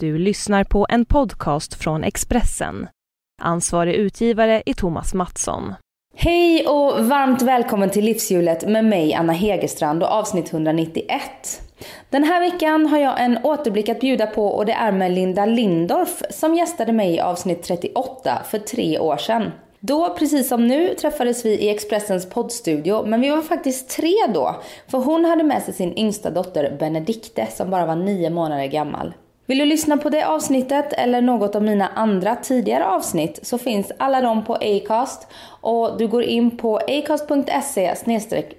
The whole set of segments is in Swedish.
Du lyssnar på en podcast från Expressen. Ansvarig utgivare är Thomas Mattsson. Hej och varmt välkommen till Livshjulet med mig Anna Hegerstrand och avsnitt 191. Den här veckan har jag en återblick att bjuda på och det är med Linda Lindorff som gästade mig i avsnitt 38 för tre år sedan. Då, precis som nu, träffades vi i Expressens poddstudio, men vi var faktiskt tre då. För hon hade med sig sin yngsta dotter Benedikte som bara var nio månader gammal. Vill du lyssna på det avsnittet eller något av mina andra tidigare avsnitt så finns alla de på Acast och du går in på acast.se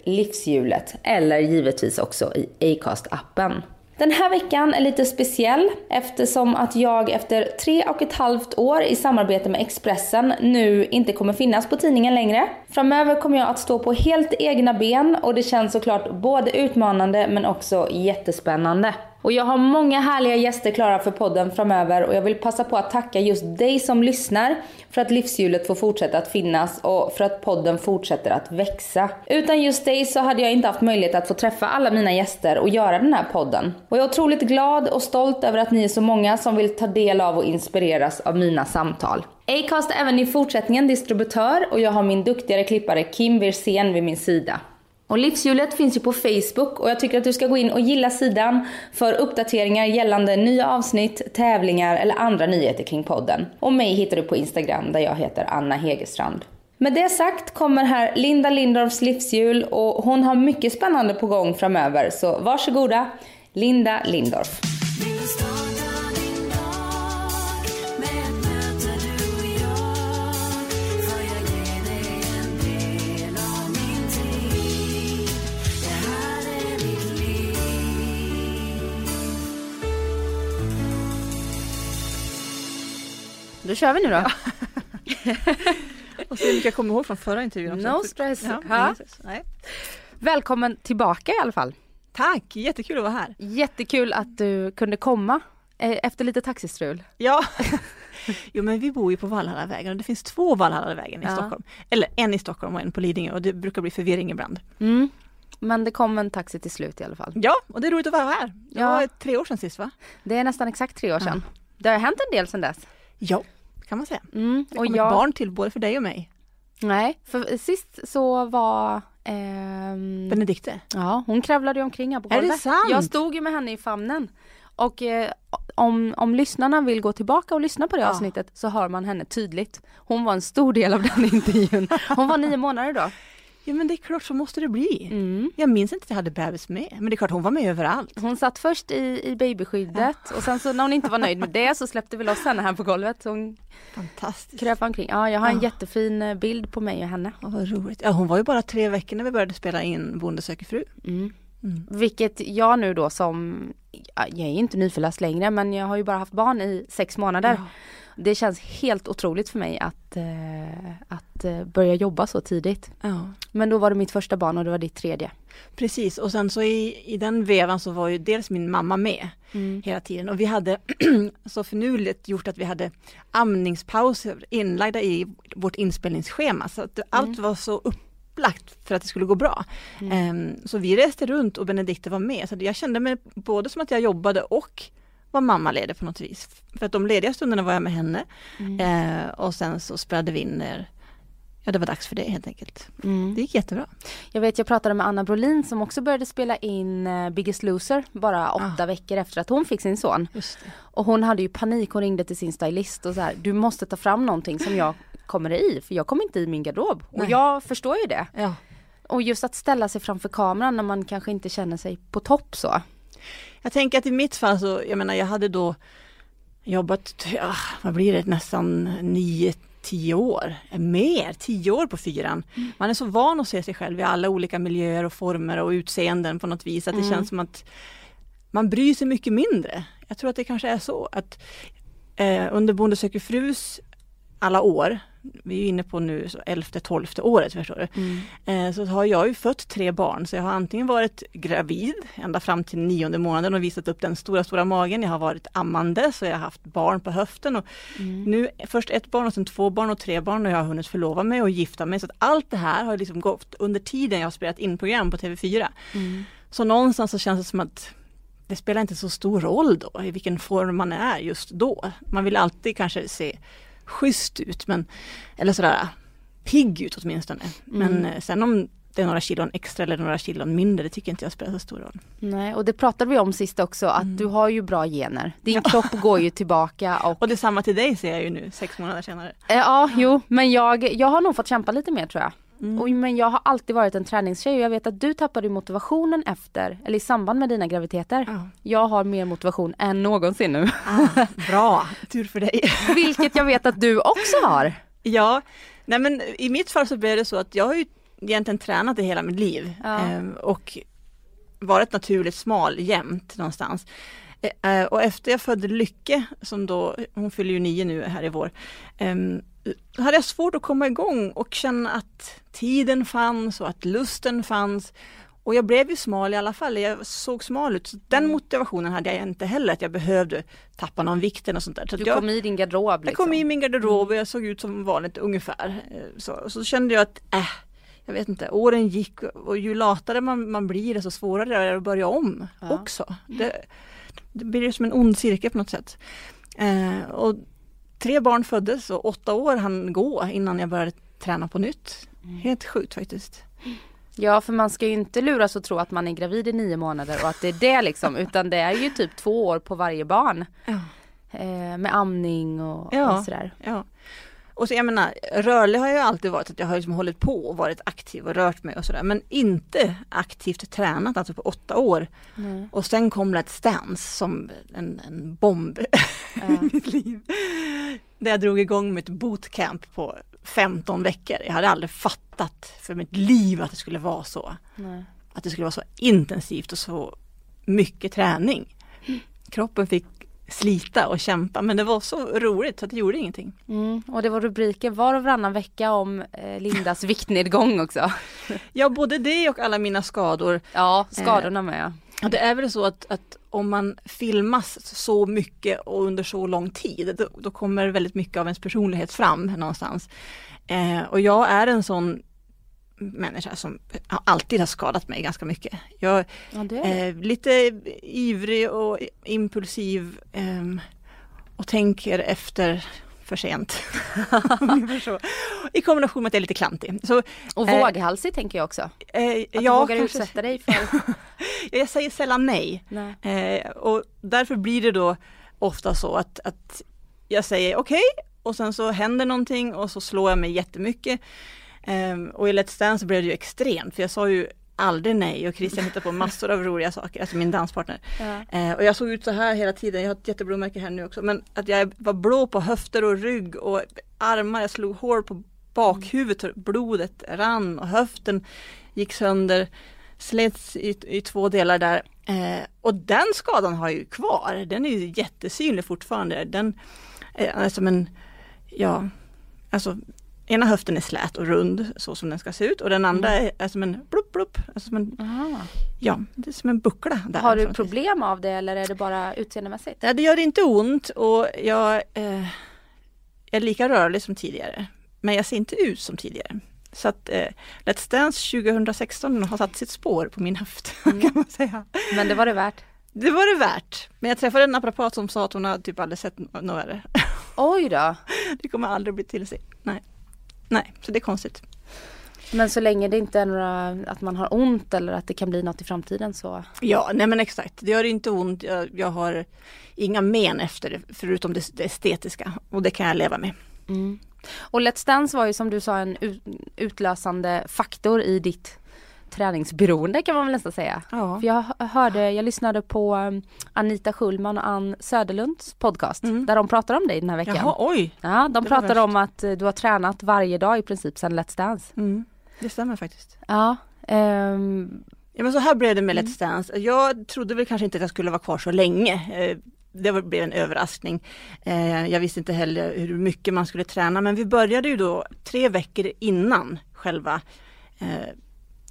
livshjulet eller givetvis också i Acast-appen. Den här veckan är lite speciell eftersom att jag efter tre och ett halvt år i samarbete med Expressen nu inte kommer finnas på tidningen längre. Framöver kommer jag att stå på helt egna ben och det känns såklart både utmanande men också jättespännande. Och jag har många härliga gäster klara för podden framöver och jag vill passa på att tacka just dig som lyssnar för att livshjulet får fortsätta att finnas och för att podden fortsätter att växa. Utan just dig så hade jag inte haft möjlighet att få träffa alla mina gäster och göra den här podden. Och jag är otroligt glad och stolt över att ni är så många som vill ta del av och inspireras av mina samtal. Acast är även i fortsättningen distributör och jag har min duktigare klippare Kim Wirsén vid min sida. Och Livshjulet finns ju på Facebook och jag tycker att du ska gå in och gilla sidan för uppdateringar gällande nya avsnitt, tävlingar eller andra nyheter kring podden. Och mig hittar du på Instagram där jag heter Anna Hegerstrand. Med det sagt kommer här Linda Lindorffs livshjul och hon har mycket spännande på gång framöver så varsågoda Linda Lindorff. Då kör vi nu då. och se vilka jag kommer ihåg från förra intervjun. No stress. Ja, Nej. Välkommen tillbaka i alla fall. Tack, jättekul att vara här. Jättekul att du kunde komma eh, efter lite taxistrul. Ja, jo men vi bor ju på Valhallavägen och det finns två Valhallavägen i ja. Stockholm. Eller en i Stockholm och en på Lidingö och det brukar bli förvirring ibland. Mm. Men det kom en taxi till slut i alla fall. Ja, och det är roligt att vara här. Det ja. var tre år sedan sist va? Det är nästan exakt tre år sedan. Ja. Det har hänt en del sedan dess. Ja, kan man säga. Mm, det kom och jag... ett barn till både för dig och mig. Nej, för sist så var ehm... Benedikte? Ja, hon kravlade omkring här på golvet. Är det sant? Jag stod ju med henne i famnen. Och eh, om, om lyssnarna vill gå tillbaka och lyssna på det ja. avsnittet så hör man henne tydligt. Hon var en stor del av den intervjun. Hon var nio månader då. Ja men det är klart så måste det bli. Mm. Jag minns inte att jag hade bebis med. Men det är klart hon var med överallt. Hon satt först i, i babyskyddet ja. och sen så när hon inte var nöjd med det så släppte vi loss henne här på golvet. Hon Fantastiskt. kröp omkring. Ja jag har en jättefin eh, bild på mig och henne. Ja, vad roligt. Ja hon var ju bara tre veckor när vi började spela in Bonde söker fru. Mm. Mm. Vilket jag nu då som, jag är inte nyförlöst längre men jag har ju bara haft barn i sex månader. Ja. Det känns helt otroligt för mig att, eh, att eh, börja jobba så tidigt. Ja. Men då var det mitt första barn och det var ditt tredje. Precis och sen så i, i den vevan så var ju dels min mamma med mm. hela tiden och vi hade så finurligt gjort att vi hade amningspauser inlagda i vårt inspelningsschema så att mm. allt var så upplagt för att det skulle gå bra. Mm. Um, så vi reste runt och Benedikte var med så jag kände mig både som att jag jobbade och var mammaledig på något vis. För att de lediga stunderna var jag med henne mm. eh, och sen så spelade vi in när Ja det var dags för det helt enkelt. Mm. Det gick jättebra. Jag vet jag pratade med Anna Brolin som också började spela in uh, Biggest Loser bara åtta ah. veckor efter att hon fick sin son. Och hon hade ju panik, hon ringde till sin stylist och så här, du måste ta fram någonting som jag kommer i för jag kommer inte i min garderob. Nej. Och jag förstår ju det. Ja. Och just att ställa sig framför kameran när man kanske inte känner sig på topp så. Jag tänker att i mitt fall så, jag menar jag hade då jobbat, ja, vad blir det, nästan nio, tio år, mer, tio år på fyran. Mm. Man är så van att se sig själv i alla olika miljöer och former och utseenden på något vis att det mm. känns som att man bryr sig mycket mindre. Jag tror att det kanske är så att eh, under Bonde söker frus alla år vi är inne på nu elfte, tolfte året förstår du. Mm. Eh, så har jag ju fött tre barn så jag har antingen varit gravid ända fram till nionde månaden och visat upp den stora stora magen. Jag har varit ammande så jag har haft barn på höften. Och mm. Nu först ett barn och sen två barn och tre barn och jag har hunnit förlova mig och gifta mig. Så allt det här har liksom gått under tiden jag har spelat in program på TV4. Mm. Så någonstans så känns det som att det spelar inte så stor roll då i vilken form man är just då. Man vill alltid kanske se schysst ut, men, eller sådär pigg ut åtminstone. Mm. Men eh, sen om det är några kilon extra eller några kilon mindre, det tycker inte jag spelar så stor roll. Nej, och det pratade vi om sist också, att mm. du har ju bra gener. Din ja. kropp går ju tillbaka och... och detsamma till dig ser jag ju nu, sex månader senare. Eh, ja, jo, men jag, jag har nog fått kämpa lite mer tror jag. Mm. Och, men jag har alltid varit en träningstjej och jag vet att du tappade motivationen efter, eller i samband med dina graviditeter. Ja. Jag har mer motivation än någonsin nu. Ah, bra, tur för dig. Vilket jag vet att du också har. Ja, nej men i mitt fall så blev det så att jag har ju egentligen tränat i hela mitt liv ja. eh, och varit naturligt smal jämt någonstans. Eh, och efter jag födde Lycke, som då, hon fyller ju nio nu här i vår, eh, hade jag svårt att komma igång och känna att tiden fanns och att lusten fanns. Och jag blev ju smal i alla fall, jag såg smal ut. Så den mm. motivationen hade jag inte heller, att jag behövde tappa någon vikt och sånt där. Så du jag, kom i din garderob? Liksom. Jag kom i min garderob och jag såg ut som vanligt ungefär. Eh, så, så kände jag att, äh, jag vet inte, åren gick och ju latare man, man blir desto svårare är det att börja om ja. också. Det, det blir som en ond cirkel på något sätt. Eh, och tre barn föddes och åtta år hann gå innan jag började träna på nytt. Mm. Helt sjukt faktiskt. Ja för man ska ju inte luras och tro att man är gravid i nio månader och att det är det liksom utan det är ju typ två år på varje barn. Ja. Eh, med amning och, ja, och sådär. Ja. Och så jag menar, rörlig har jag alltid varit, att jag har liksom hållit på och varit aktiv och rört mig och sådär, men inte aktivt tränat, alltså på åtta år. Mm. Och sen kom Let's Dance som en, en bomb ja. i mitt liv. Där jag drog igång mitt bootcamp på 15 veckor. Jag hade aldrig fattat för mitt liv att det skulle vara så. Nej. Att det skulle vara så intensivt och så mycket träning. Kroppen fick slita och kämpa men det var så roligt så det gjorde ingenting. Mm, och det var rubriker var och varannan vecka om eh, Lindas viktnedgång också. ja både det och alla mina skador. Ja skadorna med. Ja, det är väl så att, att om man filmas så mycket och under så lång tid då, då kommer väldigt mycket av ens personlighet fram någonstans. Eh, och jag är en sån människa som alltid har skadat mig ganska mycket. Jag ja, är lite ivrig och impulsiv eh, och tänker efter för sent. I kombination med att jag är lite klantig. Så, och eh, våghalsig tänker jag också. Eh, att du vågar kanske... utsätta dig för... jag säger sällan nej. nej. Eh, och därför blir det då ofta så att, att jag säger okej okay, och sen så händer någonting och så slår jag mig jättemycket. Um, och i Let's Dance blev det ju extremt, för jag sa ju aldrig nej och Christian hittade på massor av roliga saker, alltså min danspartner. Ja. Uh, och jag såg ut så här hela tiden, jag har ett jätteblåmärke här nu också, men att jag var blå på höfter och rygg och armar, jag slog hår på bakhuvudet, blodet rann och höften gick sönder, slets i, i två delar där. Uh, och den skadan har jag ju kvar, den är ju jättesynlig fortfarande. Den är som en, ja, alltså ena höften är slät och rund så som den ska se ut och den andra mm. är, är, som en blupp blupp. Alltså som en, ja, det är som en buckla. Där Har du problem av det eller är det bara utseendemässigt? Ja, det gör inte ont och jag eh, är lika rörlig som tidigare. Men jag ser inte ut som tidigare. Så att eh, Let's Dance 2016 har satt sitt spår på min höft mm. kan man säga. Men det var det värt? Det var det värt. Men jag träffade en naprapat som sa att hon har typ aldrig sett något värre. Oj då! Det kommer aldrig bli till sig. Nej. Nej, så det är konstigt. Men så länge det inte är några, att man har ont eller att det kan bli något i framtiden så? Ja, nej men exakt. Det gör inte ont. Jag, jag har inga men efter det, förutom det, det estetiska. Och det kan jag leva med. Mm. Och Let's Dance var ju som du sa en utlösande faktor i ditt träningsberoende kan man väl nästan säga. Ja. För jag hörde, jag lyssnade på um, Anita Schulman och Ann Söderlunds podcast mm. där de pratar om dig den här veckan. Jaha, oj! Ja, de pratar om att eh, du har tränat varje dag i princip sedan Let's Dance. Mm. Det stämmer faktiskt. Ja. Um... Ja men så här blev det med Let's mm. Dance. Jag trodde väl kanske inte att jag skulle vara kvar så länge. Eh, det blev en överraskning. Eh, jag visste inte heller hur mycket man skulle träna men vi började ju då tre veckor innan själva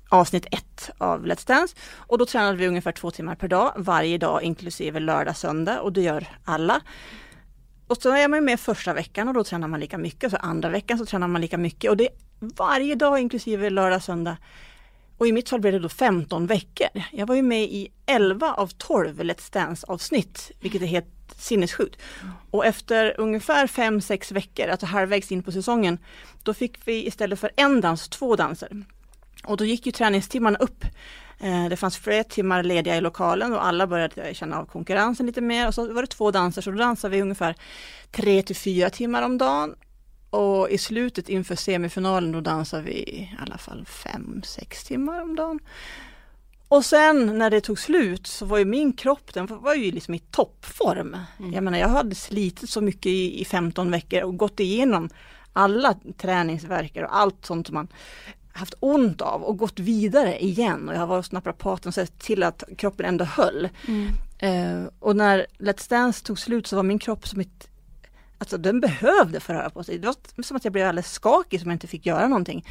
avsnitt ett av Let's Dance. Och då tränade vi ungefär två timmar per dag, varje dag inklusive lördag, söndag och det gör alla. Och så är man med första veckan och då tränar man lika mycket, så andra veckan så tränar man lika mycket och det är varje dag inklusive lördag, söndag. Och i mitt fall blev det då 15 veckor. Jag var ju med i 11 av 12 Let's Dance avsnitt, vilket är helt sinnessjukt. Och efter ungefär 5-6 veckor, alltså halvvägs in på säsongen, då fick vi istället för en dans, två danser. Och då gick ju träningstimmarna upp. Eh, det fanns fler timmar lediga i lokalen och alla började känna av konkurrensen lite mer och så var det två danser så då dansade vi ungefär tre till fyra timmar om dagen. Och i slutet inför semifinalen då dansade vi i alla fall fem, sex timmar om dagen. Och sen när det tog slut så var ju min kropp, den var ju liksom i toppform. Mm. Jag menar jag hade slitit så mycket i, i 15 veckor och gått igenom alla träningsverkar och allt sånt som man haft ont av och gått vidare igen och jag var hos naprapaten och sett till att kroppen ändå höll. Mm. Eh, och när Let's Dance tog slut så var min kropp som ett Alltså den behövde få röra på sig. Det var som att jag blev alldeles skakig som jag inte fick göra någonting.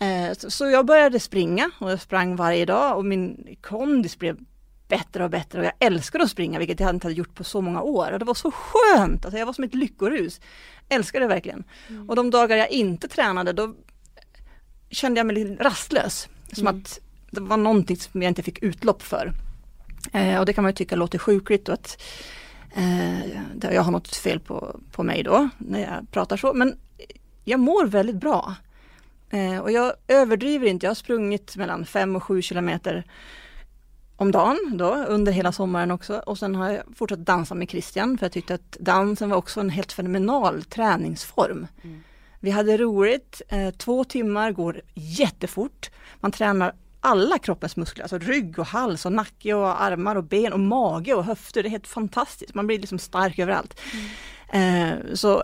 Eh, så, så, jag började springa och jag sprang varje dag och min kondis blev bättre och bättre och jag älskade att springa vilket jag inte hade gjort på så många år. Och det var så skönt, alltså jag var som ett lyckorus. Älskade det verkligen. Mm. Och de dagar jag inte tränade då kände jag mig lite rastlös. Som mm. att det var någonting som jag inte fick utlopp för. Eh, och det kan man ju tycka låter sjukligt och att eh, jag har något fel på, på mig då när jag pratar så. Men jag mår väldigt bra. Eh, och jag överdriver inte, jag har sprungit mellan 5 och 7 kilometer om dagen då under hela sommaren också och sen har jag fortsatt dansa med Christian för jag tyckte att dansen var också en helt fenomenal träningsform. Mm. Vi hade roligt, eh, två timmar går jättefort. Man tränar alla kroppens muskler, alltså rygg och hals och nacke och armar och ben och mage och höfter. Det är helt fantastiskt, man blir liksom stark överallt. Mm. Så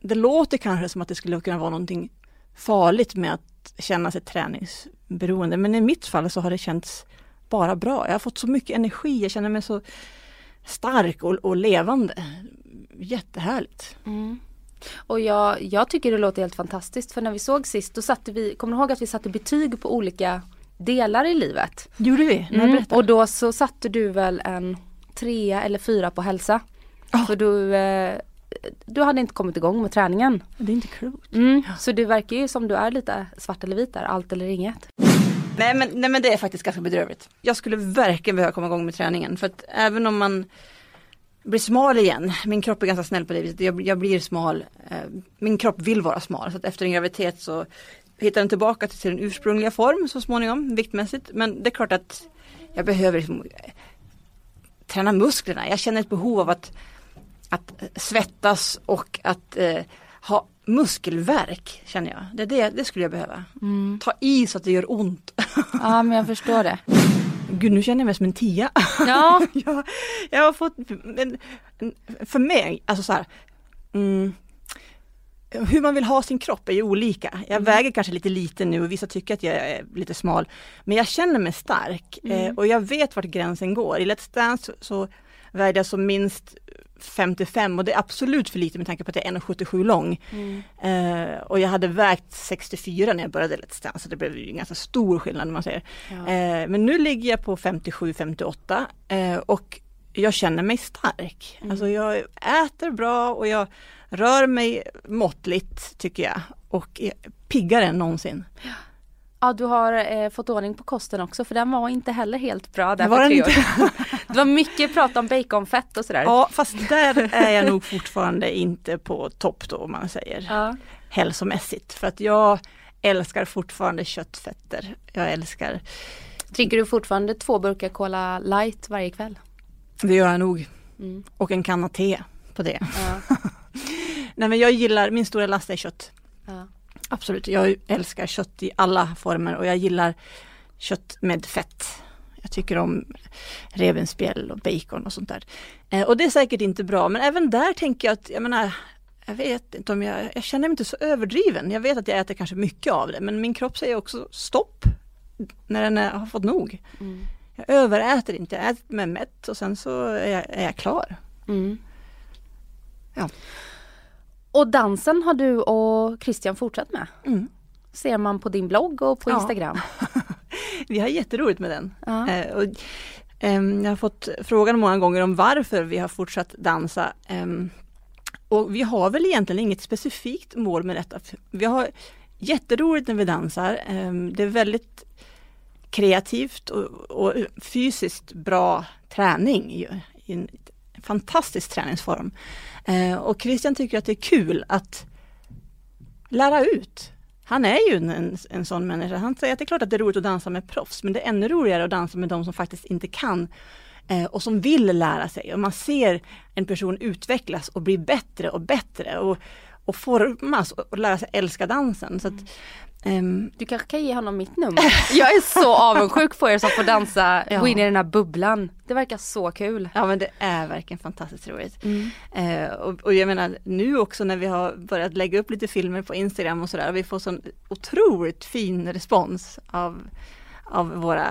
det låter kanske som att det skulle kunna vara någonting farligt med att känna sig träningsberoende, men i mitt fall så har det känts bara bra. Jag har fått så mycket energi, jag känner mig så stark och, och levande. Jättehärligt. Mm. Och jag, jag tycker det låter helt fantastiskt för när vi såg sist då satte vi, kommer du ihåg att vi satte betyg på olika delar i livet? Gjorde vi? Mm, och då så satte du väl en trea eller fyra på hälsa. Oh. För du, eh, du hade inte kommit igång med träningen. Det är inte klokt. Mm, så det verkar ju som du är lite svart eller vit där, allt eller inget. Nej men, nej men det är faktiskt ganska bedrövligt. Jag skulle verkligen behöva komma igång med träningen för att även om man blir smal igen. Min kropp är ganska snäll på det viset. Jag, jag blir smal. Eh, min kropp vill vara smal så att efter en graviditet så hittar den tillbaka till sin ursprungliga form så småningom viktmässigt. Men det är klart att jag behöver liksom, eh, träna musklerna. Jag känner ett behov av att, att svettas och att eh, ha muskelverk känner jag. Det, det, det skulle jag behöva. Mm. Ta i så att det gör ont. Ja men jag förstår det. Gud nu känner jag mig som en tia. Ja. jag, jag har fått, en, för mig, alltså så här, mm, hur man vill ha sin kropp är ju olika. Jag mm. väger kanske lite lite nu och vissa tycker att jag är lite smal. Men jag känner mig stark mm. eh, och jag vet vart gränsen går. I Let's Dance så, så vägde jag som minst 55 och det är absolut för lite med tanke på att jag är 1,77 lång. Mm. Eh, och jag hade vägt 64 när jag började Let's Dance, så det blev en ganska stor skillnad man säger. Ja. Eh, men nu ligger jag på 57-58 eh, och jag känner mig stark. Mm. Alltså jag äter bra och jag rör mig måttligt tycker jag och är piggare än någonsin. Ja. Ja du har eh, fått ordning på kosten också för den var inte heller helt bra där det var, inte. det var mycket prat om baconfett och sådär. Ja fast där är jag nog fortfarande inte på topp då om man säger ja. hälsomässigt. För att jag älskar fortfarande köttfetter. Jag älskar Dricker du fortfarande två burkar Cola light varje kväll? Det gör jag nog. Mm. Och en kanna te på det. Ja. Nej men jag gillar, min stora last är kött. Ja. Absolut, jag älskar kött i alla former och jag gillar kött med fett. Jag tycker om revbensspjäll och bacon och sånt där. Eh, och det är säkert inte bra men även där tänker jag att, jag menar, jag vet inte om jag, jag känner mig inte så överdriven. Jag vet att jag äter kanske mycket av det men min kropp säger också stopp när den har fått nog. Mm. Jag överäter inte, jag äter mig mätt och sen så är jag, är jag klar. Mm. Ja. Och dansen har du och Christian fortsatt med? Mm. Ser man på din blogg och på ja. Instagram? vi har jätteroligt med den. Ja. Eh, och, eh, jag har fått frågan många gånger om varför vi har fortsatt dansa. Eh, och vi har väl egentligen inget specifikt mål med detta. Vi har jätteroligt när vi dansar. Ehm, det är väldigt kreativt och, och fysiskt bra träning. Ju, fantastisk träningsform. Eh, och Christian tycker att det är kul att lära ut. Han är ju en, en sån människa. Han säger att det är klart att det är roligt att dansa med proffs, men det är ännu roligare att dansa med de som faktiskt inte kan eh, och som vill lära sig. Och man ser en person utvecklas och bli bättre och bättre och, och formas och, och lära sig älska dansen. Så att, mm. Um, du kanske kan ge honom mitt nummer? Jag är så avundsjuk på er som får dansa, ja. gå in i den här bubblan. Det verkar så kul. Ja men det är verkligen fantastiskt roligt. Mm. Uh, och, och, jag menar nu också när vi har börjat lägga upp lite filmer på Instagram och sådär, vi får sån otroligt fin respons av, av våra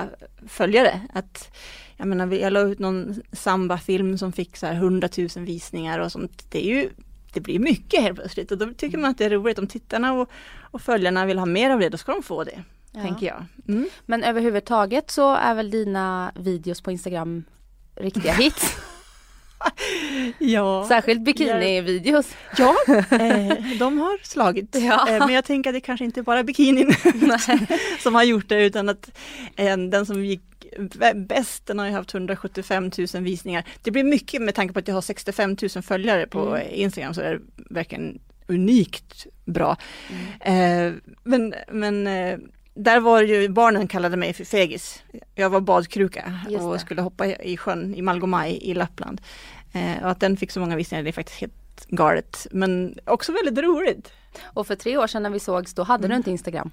följare. Att, jag menar, jag la ut någon samba-film som fick så här 100 000 visningar och sånt. Det är ju det blir mycket helt plötsligt och då tycker man att det är roligt. Om tittarna och, och följarna vill ha mer av det, då ska de få det. Ja. Tänker jag. Mm. Men överhuvudtaget så är väl dina videos på Instagram riktiga hits? ja. Särskilt bikini-videos. Ja, eh, de har slagit. Ja. Eh, men jag tänker att det kanske inte bara bikinin som har gjort det utan att eh, den som gick bäst, har ju haft 175 000 visningar. Det blir mycket med tanke på att jag har 65 000 följare på mm. Instagram så det är verkligen unikt bra. Mm. Eh, men men eh, där var ju barnen kallade mig för fegis. Jag var badkruka och skulle hoppa i sjön i Malgomaj i Lappland. Eh, och att den fick så många visningar det är faktiskt helt galet. Men också väldigt roligt. Och för tre år sedan när vi sågs då hade mm. du inte Instagram?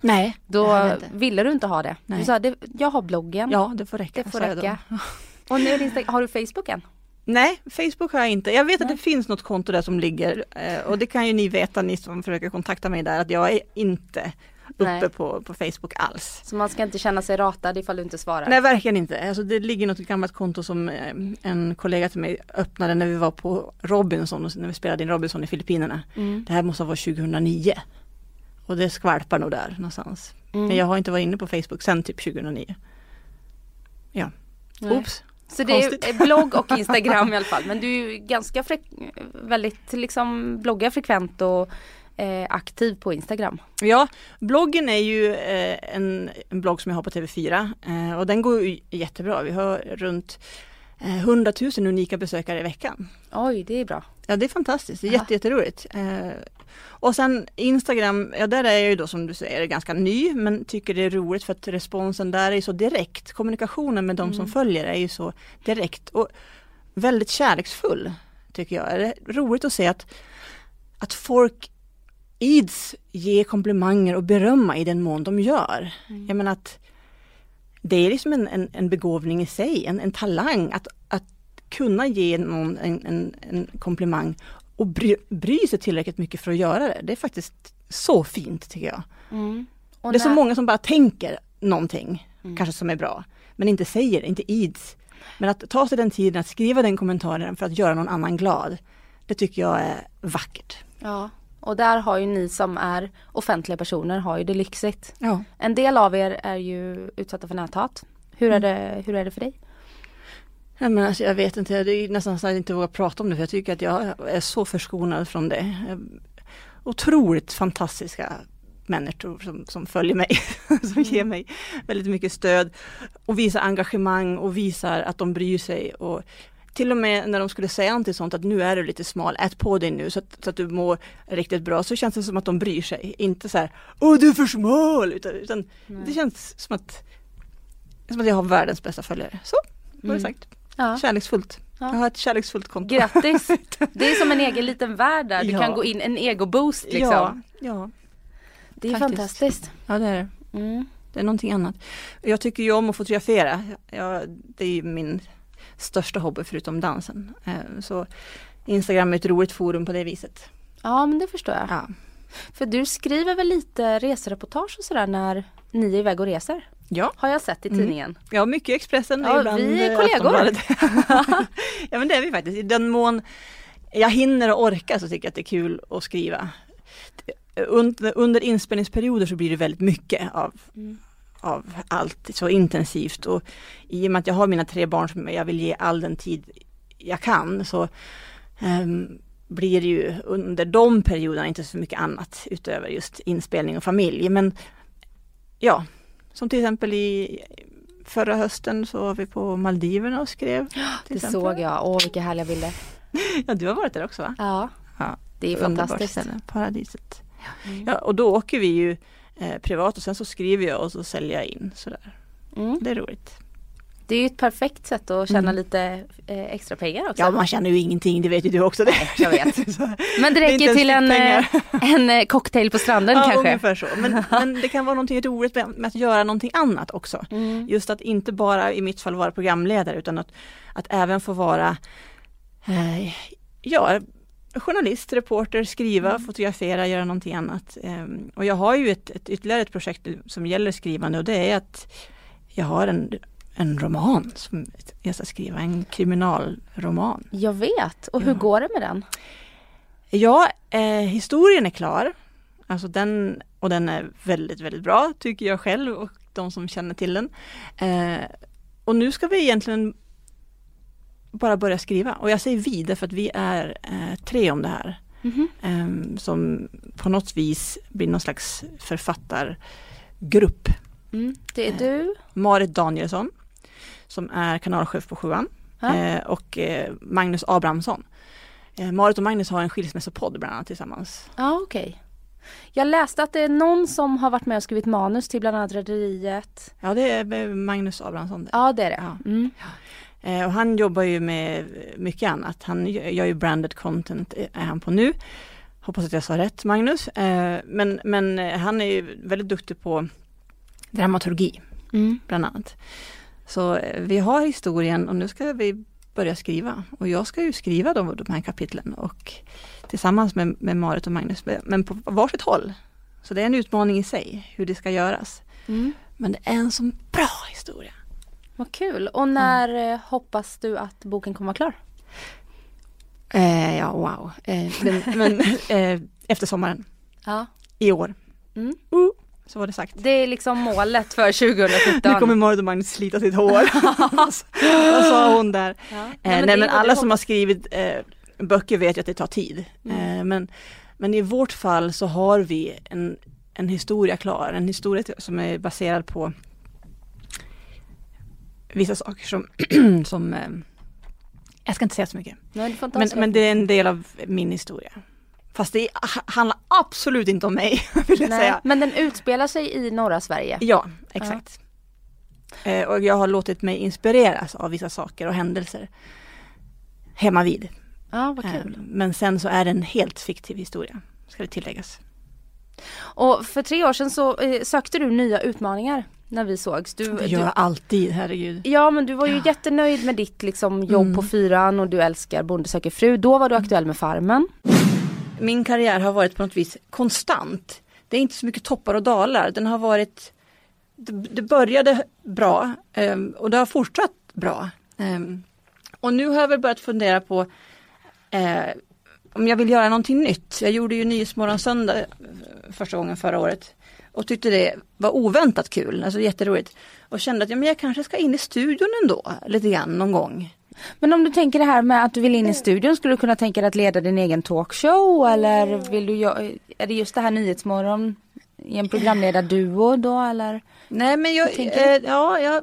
Nej. Då ville du inte ha det. Nej. Du sa det, jag har bloggen. Ja det får räcka. Det får räcka. Och nu har du Facebook än? Nej, Facebook har jag inte. Jag vet Nej. att det finns något konto där som ligger eh, och det kan ju ni veta, ni som försöker kontakta mig där, att jag är inte uppe på, på Facebook alls. Så man ska inte känna sig ratad ifall du inte svarar? Nej verkligen inte. Alltså, det ligger något gammalt konto som eh, en kollega till mig öppnade när vi var på Robinson, när vi spelade in Robinson i Filippinerna. Mm. Det här måste ha varit 2009. Och det skvalpar nog där någonstans. Mm. Men jag har inte varit inne på Facebook sedan typ 2009. Ja, oops. Så det är blogg och Instagram i alla fall. Men du är ganska väldigt liksom bloggar frekvent och eh, aktiv på Instagram. Ja, bloggen är ju eh, en, en, blogg som jag har på TV4 eh, och den går jättebra. Vi har runt 100 000 unika besökare i veckan. Oj, det är bra. Ja, det är fantastiskt. Det är jätte, jätteroligt. Eh, och sen Instagram, ja där är jag ju då som du säger ganska ny men tycker det är roligt för att responsen där är så direkt. Kommunikationen med de mm. som följer är ju så direkt och väldigt kärleksfull tycker jag. Det är roligt att se att, att folk ids ge komplimanger och berömma i den mån de gör. Mm. Jag menar att det är liksom en, en, en begåvning i sig, en, en talang att, att kunna ge någon en, en, en komplimang och bry, bry sig tillräckligt mycket för att göra det. Det är faktiskt så fint tycker jag. Mm. det är så många som bara tänker någonting, mm. kanske som är bra, men inte säger, inte ids. Men att ta sig den tiden att skriva den kommentaren för att göra någon annan glad, det tycker jag är vackert. Ja, och där har ju ni som är offentliga personer har ju det lyxigt. Ja. En del av er är ju utsatta för näthat. Hur är, mm. det, hur är det för dig? Ja, men alltså, jag vet inte, det är nästan så att jag inte vågar prata om det för jag tycker att jag är så förskonad från det. Otroligt fantastiska människor som, som följer mig, som mm. ger mig väldigt mycket stöd och visar engagemang och visar att de bryr sig. Och till och med när de skulle säga någonting sånt att nu är du lite smal, ät på dig nu så att, så att du mår riktigt bra, så känns det som att de bryr sig. Inte så här, åh du är för smal, utan, utan det känns som att, som att jag har världens bästa följare. Så, var det mm. sagt. Ja. Kärleksfullt. Ja. Jag har ett kärleksfullt konto. Grattis! Det är som en egen liten värld där. Du ja. kan gå in, en egoboost liksom. Ja, ja. Det är Faktiskt. fantastiskt. Ja det är det. Mm. Det är någonting annat. Jag tycker ju om att fotografera. Ja, det är min största hobby förutom dansen. Eh, så Instagram är ett roligt forum på det viset. Ja men det förstår jag. Ja. För du skriver väl lite resereportage och sådär när ni är iväg och reser? Ja. Har jag sett i mm. tidningen. Mm. Ja, mycket Expressen. Ja, ibland vi är kollegor. ja, men det är vi faktiskt. I den mån jag hinner och orkar så tycker jag att det är kul att skriva. Under, under inspelningsperioder så blir det väldigt mycket av, mm. av allt så intensivt och i och med att jag har mina tre barn som jag vill ge all den tid jag kan så um, blir det ju under de perioderna inte så mycket annat utöver just inspelning och familj. Men ja, Som till exempel i förra hösten så var vi på Maldiverna och skrev. Det exempel. såg jag. Åh, vilka härliga bilder. Ja, du har varit där också va? Ja, Ja, det är fantastiskt. ställe, paradiset. Ja, och då åker vi ju eh, privat och sen så skriver jag och så säljer jag in sådär. Mm. Det är roligt. Det är ju ett perfekt sätt att tjäna Mm. lite eh, extra pengar också. Ja, man känner ju ingenting, det vet ju du också. Det. jag vet. Men det räcker ens till en, eh, en eh, cocktail på stranden ja, kanske. ungefär så. Men, men det kan vara någonting roligt med, med att göra någonting annat också. Mm. Just att inte bara i mitt fall vara programledare utan att, att även få vara eh, ja, journalist, reporter, skriva, Mm. fotografera, göra någonting annat. Ehm, och jag har ju ett, ett, ytterligare ett projekt som gäller skrivande och det är att jag har en, en roman som jag ska skriva, en kriminalroman. Jag vet. Och hur Ja. går det med den? Ja, eh, historien är klar. Alltså den, och den är väldigt, väldigt bra tycker jag själv och de som känner till den. Eh, och nu ska vi egentligen bara börja skriva. Och jag säger vi därför att vi är eh, tre om det här. Mhm. Eh, som på något vis blir någon slags författargrupp. Mm. Det är du. Marit Danielsson som är kanalchef på Sjuan eh, och eh, Magnus Abrahamsson. Eh, Marit och Magnus har en skilsmässopodd bland annat tillsammans. Ja, okej. Jag läste att det är någon som har varit med och skrivit manus till bland annat Rederiet. Ja det är Magnus Abrahamsson. Ja, det är det. Ja. Mm. Eh, och han jobbar ju med mycket annat. Han gör ju branded content är han på nu. Hoppas att jag sa rätt Magnus. Men, men han är ju väldigt duktig på dramaturgi Mm. bland annat. Så eh, vi har historien och nu ska vi börja skriva. Och jag ska ju skriva de, de här kapitlen och tillsammans med, med Marit och Magnus, men på varsitt håll. Så det är en utmaning i sig hur det ska göras. Mm. Men det är en sån bra historia. Vad kul. Och när eh, hoppas du att boken kommer vara klar? Eh, ja, wow. Eh, men men eh, efter sommaren Ja. i år. Mm. Uh, så var det sagt. Det är liksom målet för 2017. Nu kommer Marit och Magnus slita sitt hår. Vad sa hon där? Ja. Eh, men nej det- men alla som har skrivit eh, böcker vet ju att det tar tid. Mm. Eh, men, men i vårt fall så har vi en, en historia klar. En historia som är baserad på vissa saker som, som eh, jag ska inte säga så mycket. Nej, Men, men det är en del av min historia. Fast det ha- handlar absolut inte om mig, vill jag Nej, säga. Men den utspelar sig i norra Sverige. Ja, exakt. Eh, och jag har låtit mig inspireras av vissa saker och händelser hemma vid. Ja, vad Eh, kul. men sen så är det en helt fiktiv historia, ska det tilläggas. Och för tre år sedan så eh, sökte du nya utmaningar när vi sågs. Du, Det gör jag alltid, herregud. Ja men du var ju Ja. jättenöjd med ditt liksom, jobb Mm. på fyran och du älskar Bonde söker fru. Då var du aktuell med Farmen. Min karriär har varit på något vis konstant. Det är inte så mycket toppar och dalar. Den har varit Det, började bra ehm, och det har fortsatt bra. Ehm, och nu har jag väl börjat fundera på eh, om jag vill göra någonting nytt. Jag gjorde ju Nyhetsmorgon söndag eh, första gången förra året och tyckte det var oväntat kul, alltså jätteroligt. Och kände att ja, men jag kanske ska in i studion ändå, lite grann någon gång. Men om du tänker det här med att du vill in i studion, skulle du kunna tänka dig att leda din egen talkshow eller vill du är det just det här Nyhetsmorgon i en programledarduo då eller? Nej men jag, eh, ja, jag,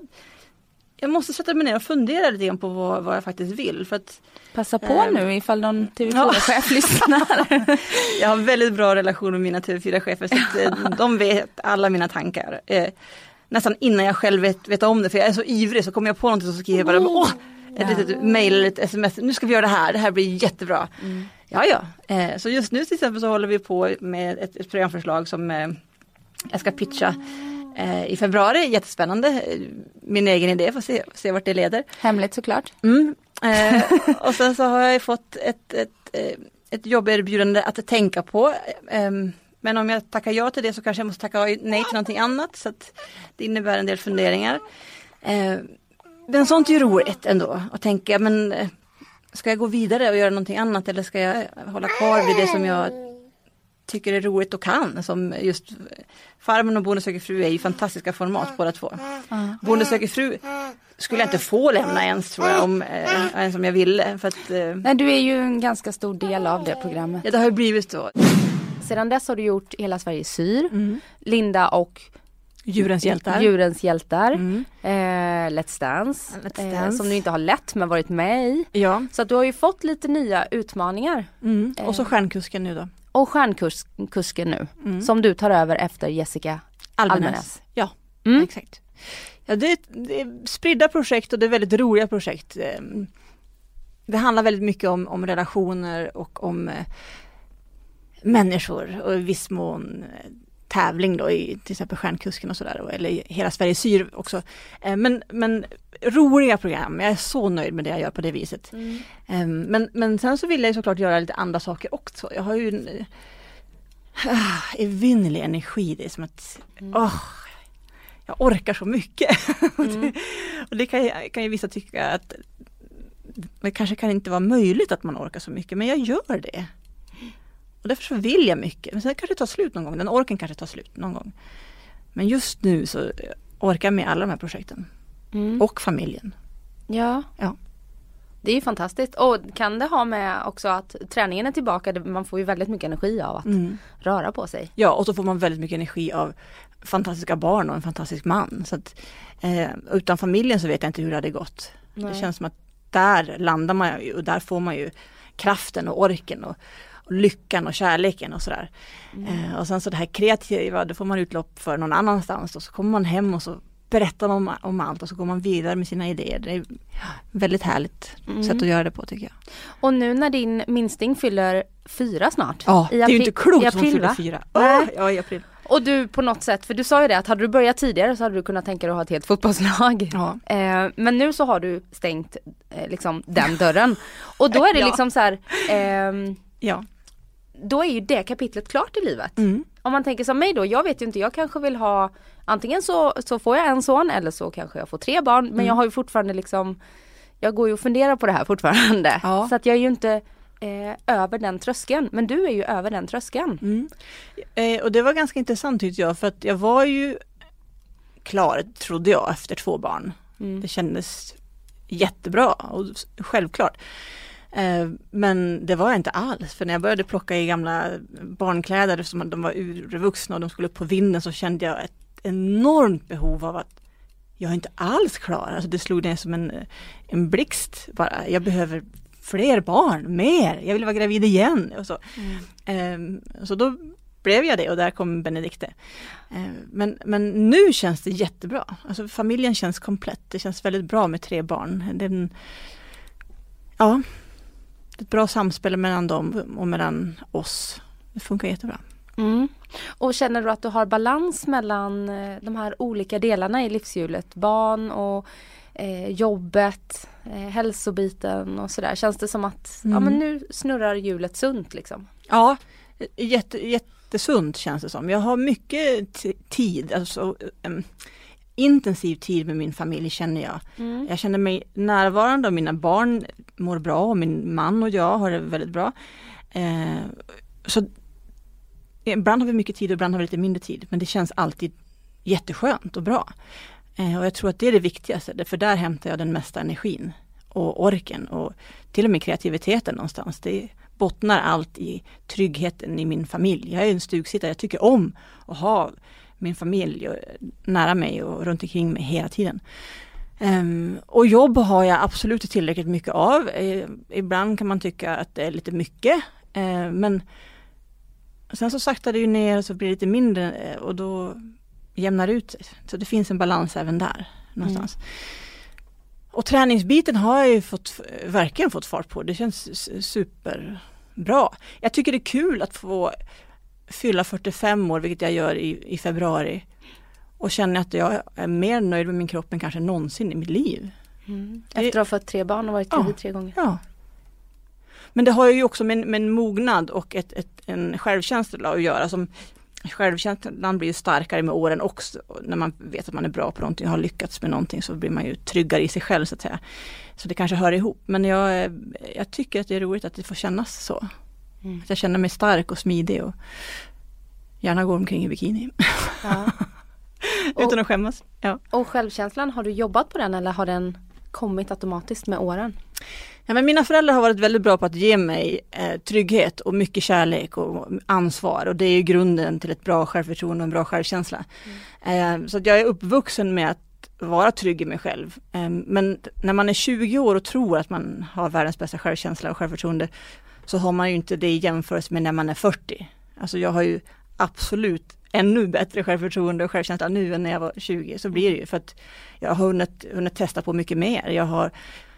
jag måste sätta mig ner och fundera lite grann på vad, vad jag faktiskt vill. För att Passa på Ehm. nu ifall någon Ja. TV4-chef lyssnar. jag har väldigt bra relation med mina TV4-chefer så att, eh, de vet alla mina tankar. Eh, nästan innan jag själv vet, vet om det för jag är så ivrig så kommer jag på någonting så skriver jag bara Åh! Ett Ja. litet mail eller ett sms, nu ska vi göra det här, det här blir jättebra. Ja ja, eh, så just nu till exempel så håller vi på med ett, ett programförslag som eh, jag ska pitcha eh, i februari, jättespännande. Min egen idé, får se, se vart det leder. Hemligt såklart. Mm. Och sen så har jag fått ett, ett, ett jobberbjudande att tänka på. Ehm, men om jag tackar ja till det så kanske jag måste tacka nej till någonting annat. Så det innebär en del funderingar. Eh, men sånt är ju roligt ändå att tänka men eh, ska jag gå vidare och göra någonting annat eller ska jag hålla kvar vid det som jag tycker är roligt och kan. Som just Farmen och Bonde söker fru är ju fantastiska format båda två. Bonde söker fru skulle jag inte få lämna ens tror jag om, eh, ens om jag ville. För att, eh, Nej, du är ju en ganska stor del av det programmet. ja, det har ju blivit så. Sedan dess har du gjort Hela Sverige syr, Mm. Linda och Djurens hjältar. Djurens hjältar. Mm. Eh, Let's Dance. Let's Eh, Dance. som du inte har lett men varit med i. Ja. Så att du har ju fått lite nya utmaningar. Mm. Och så Eh. stjärnkusken nu då. Och stjärnkusken nu. Mm. Som du tar över efter Jessica Almenäs. Almenäs. Ja, Mm. exakt. Ja, det, är, det är spridda projekt och det är väldigt roliga projekt. Ehm, Det handlar väldigt mycket om, om relationer och om eh, människor och i viss mån eh, tävling då i till exempel Stjärnkusken och sådär, eller Hela Sverige syr också. Eh, Men, men roliga program, jag är så nöjd med det jag gör på det viset. Ehm, Men, men sen så vill jag såklart göra lite andra saker också. Jag har ju en ah, evinnerlig energi, det är som att åh, jag orkar så mycket. och det kan, ju- kan ju vissa tycka att det kanske kan inte vara möjligt att man orkar så mycket, men jag gör det. Och därför så vill jag mycket. Men sen kanske det tar slut någon gång, den orken kanske tar slut någon gång. Men just nu så orkar jag med alla de här projekten. Mm. Och familjen. Ja. Ja. Det är ju fantastiskt. Och kan det ha med också att träningen är tillbaka? Det- Man får ju väldigt mycket energi av att Mm. röra på sig. Ja, och så får man väldigt mycket energi av fantastiska barn och en fantastisk man. Så att, eh, utan familjen så vet jag inte hur det hade gått. Det Nej. känns som att där landar man ju och där får man ju kraften och orken och, och lyckan och kärleken och sådär. Eh, och sen så det här kreativa, det får man utlopp för någon annanstans och så kommer man hem och så berättar man om, om allt och så går man vidare med sina idéer. Det är väldigt härligt Mm. sätt att göra det på tycker jag. Och nu när din minsting fyller fyra snart. Ja, det är ju inte klokt som hon fyller fyra. Åh, ja, i april. Och du på något sätt, för du sa ju det att hade du börjat tidigare så hade du kunnat tänka dig att ha ett helt fotbollslag. Ja. Eh, men nu så har du stängt eh, liksom den dörren. Och då är det Ja. liksom så här, ehm, ja. Då är ju det kapitlet klart i livet. Mm. Om man tänker som mig då, jag vet ju inte, jag kanske vill ha Antingen så, så får jag en son eller så kanske jag får tre barn men Mm. jag har ju fortfarande liksom Jag går ju och funderar på det här fortfarande. Ja. Så att jag är ju inte eh, över den tröskeln. Men du är ju över den tröskeln. Mm. Eh, och det var ganska intressant tyckte jag för att jag var ju klar, trodde jag, efter två barn. Mm. Det kändes jättebra och självklart. Eh, men det var jag inte alls, för när jag började plocka i gamla barnkläder som de var urvuxna och de skulle upp på vinden så kände jag ett enormt behov av att jag är inte alls klar. Alltså det slog ner som en, en blixt bara. Jag behöver fler barn, mer. Jag vill vara gravid igen. Och så. Ehm, så då blev jag det och där kom Benedikte. Ehm, men, men nu känns det jättebra. Alltså familjen känns komplett. Det känns väldigt bra med tre barn. Det är en, ja, ett bra samspel mellan dem och mellan oss. Det funkar jättebra. Mm. Och känner du att du har balans mellan eh, de här olika delarna i livshjulet? Barn och eh, jobbet, eh, hälsobiten och sådär. Känns det som att ja, Mm. men nu snurrar hjulet sunt liksom? Ja, jätte, jättesunt känns det som. Jag har mycket tid, alltså em, intensiv tid med min familj känner jag. Mm. Jag känner mig närvarande och mina barn mår bra och min man och jag har det väldigt bra. Eh, så ibland har vi mycket tid och ibland har vi lite mindre tid men det känns alltid jätteskönt och bra. Eh, och jag tror att det är det viktigaste, för där hämtar jag den mesta energin och orken och till och med kreativiteten någonstans. Det bottnar allt i tryggheten i min familj. Jag är en stugsittare, jag tycker om att ha min familj och- nära mig och runt omkring mig hela tiden. Ehm, och jobb har jag absolut tillräckligt mycket av. Eh, ibland kan man tycka att det är lite mycket. Eh, men sen så saktar det ju ner och så blir det lite mindre eh, och då jämnar det ut sig. Så det finns en balans även där någonstans. Och träningsbiten har jag ju fått, verkligen fått fart på. Det känns superbra. Jag tycker det är kul att få fylla 45 år, vilket jag gör i, i februari. Och känna att jag är mer nöjd med min kropp än kanske någonsin i mitt liv. Efter att ha fått tre barn och varit Ja. gravid tre gånger. Ja. Men det har ju också med, med en mognad och ett, ett, en självkänsla att göra. Som, självkänslan blir ju starkare med åren också. När man vet att man är bra på någonting och har lyckats med någonting så blir man ju tryggare i sig själv så att säga. Så det kanske hör ihop. Men jag, jag tycker att det är roligt att det får kännas så. Mm. Att jag känner mig stark och smidig och gärna går omkring i bikini. Ja. Utan att skämmas. Ja. Och självkänslan, har du jobbat på den eller har den kommit automatiskt med åren? Ja, men mina föräldrar har varit väldigt bra på att ge mig eh, trygghet och mycket kärlek och ansvar och det är grunden till ett bra självförtroende och en bra självkänsla. Mm. Eh, så att jag är uppvuxen med att vara trygg i mig själv. Eh, men när man är 20 år och tror att man har världens bästa självkänsla och självförtroende så har man ju inte det i jämförelse med när man är 40. Alltså jag har ju absolut ännu bättre självförtroende och självkänsla nu än när jag var 20. Så blir det ju för att jag har hunnit, hunnit testa på mycket mer. Jag har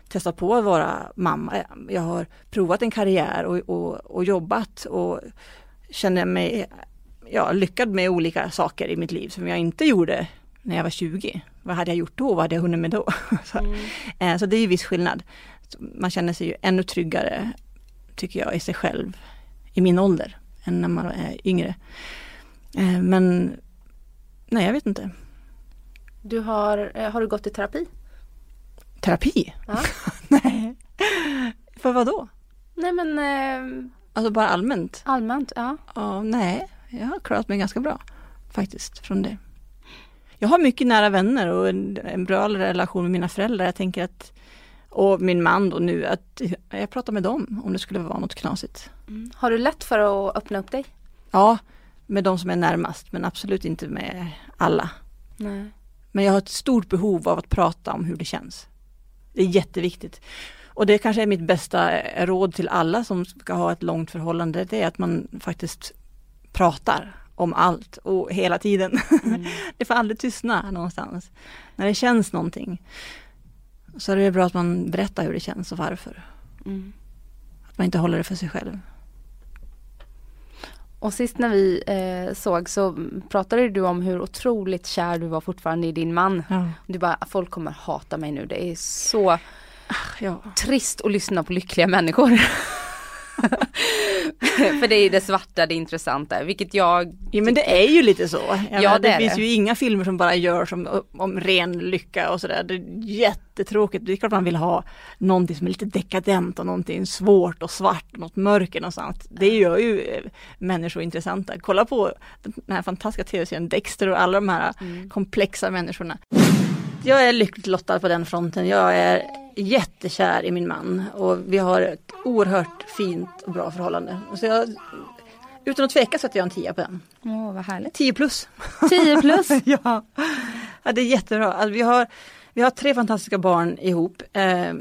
testat på att vara mamma. Jag har provat en karriär och, och, och jobbat och känner mig ja, lyckad med olika saker i mitt liv som jag inte gjorde när jag var 20. Vad hade jag gjort då? Vad hade jag hunnit med då? så, mm. Eh, så det är ju viss skillnad. Man känner sig ju ännu tryggare, tycker jag, i sig själv i min ålder än när man är yngre. Eh, men nej, jag vet inte. Du har, eh, har du gått i terapi? Terapi? Ja. nej. För vad då? Nej men eh, Alltså bara allmänt? Allmänt, ja. ja. Nej, jag har klarat mig ganska bra faktiskt från det. Jag har mycket nära vänner och en, en bra relation med mina föräldrar. Jag tänker att och min man då nu, att jag pratar med dem om det skulle vara något knasigt. Mm. Har du lätt för att öppna upp dig? Ja, med de som är närmast men absolut inte med alla. Nej. Men jag har ett stort behov av att prata om hur det känns. Det är jätteviktigt. Och det kanske är mitt bästa råd till alla som ska ha ett långt förhållande, det är att man faktiskt pratar om allt och hela tiden. Mm. det får aldrig tystna någonstans. När det känns någonting så är det bra att man berättar hur det känns och varför. Mm. Att man inte håller det för sig själv. Och sist när vi eh, såg så pratade du om hur otroligt kär du var fortfarande i din man. Ja. Du bara, folk kommer hata mig nu, det är så ah, ja. trist att lyssna på lyckliga människor. För det är det svarta, det intressanta, vilket jag... Ja men det är ju lite så. Ja, ja det, det finns det. ju inga filmer som bara gör som, om ren lycka och sådär. Det är jättetråkigt. Det är klart man vill ha någonting som är lite dekadent och någonting svårt och svart, något mörker någonstans. Det gör ju eh, människor intressanta. Kolla på den här fantastiska tv-serien Dexter och alla de här mm. komplexa människorna. Jag är lyckligt lottad på den fronten. Jag är jättekär i min man och vi har ett oerhört fint och bra förhållande. Så jag, utan att tveka sätter jag en tia på den. Åh, vad härligt. 10 plus. 10 plus? ja. ja, det är jättebra. Alltså, vi, har, vi har tre fantastiska barn ihop eh,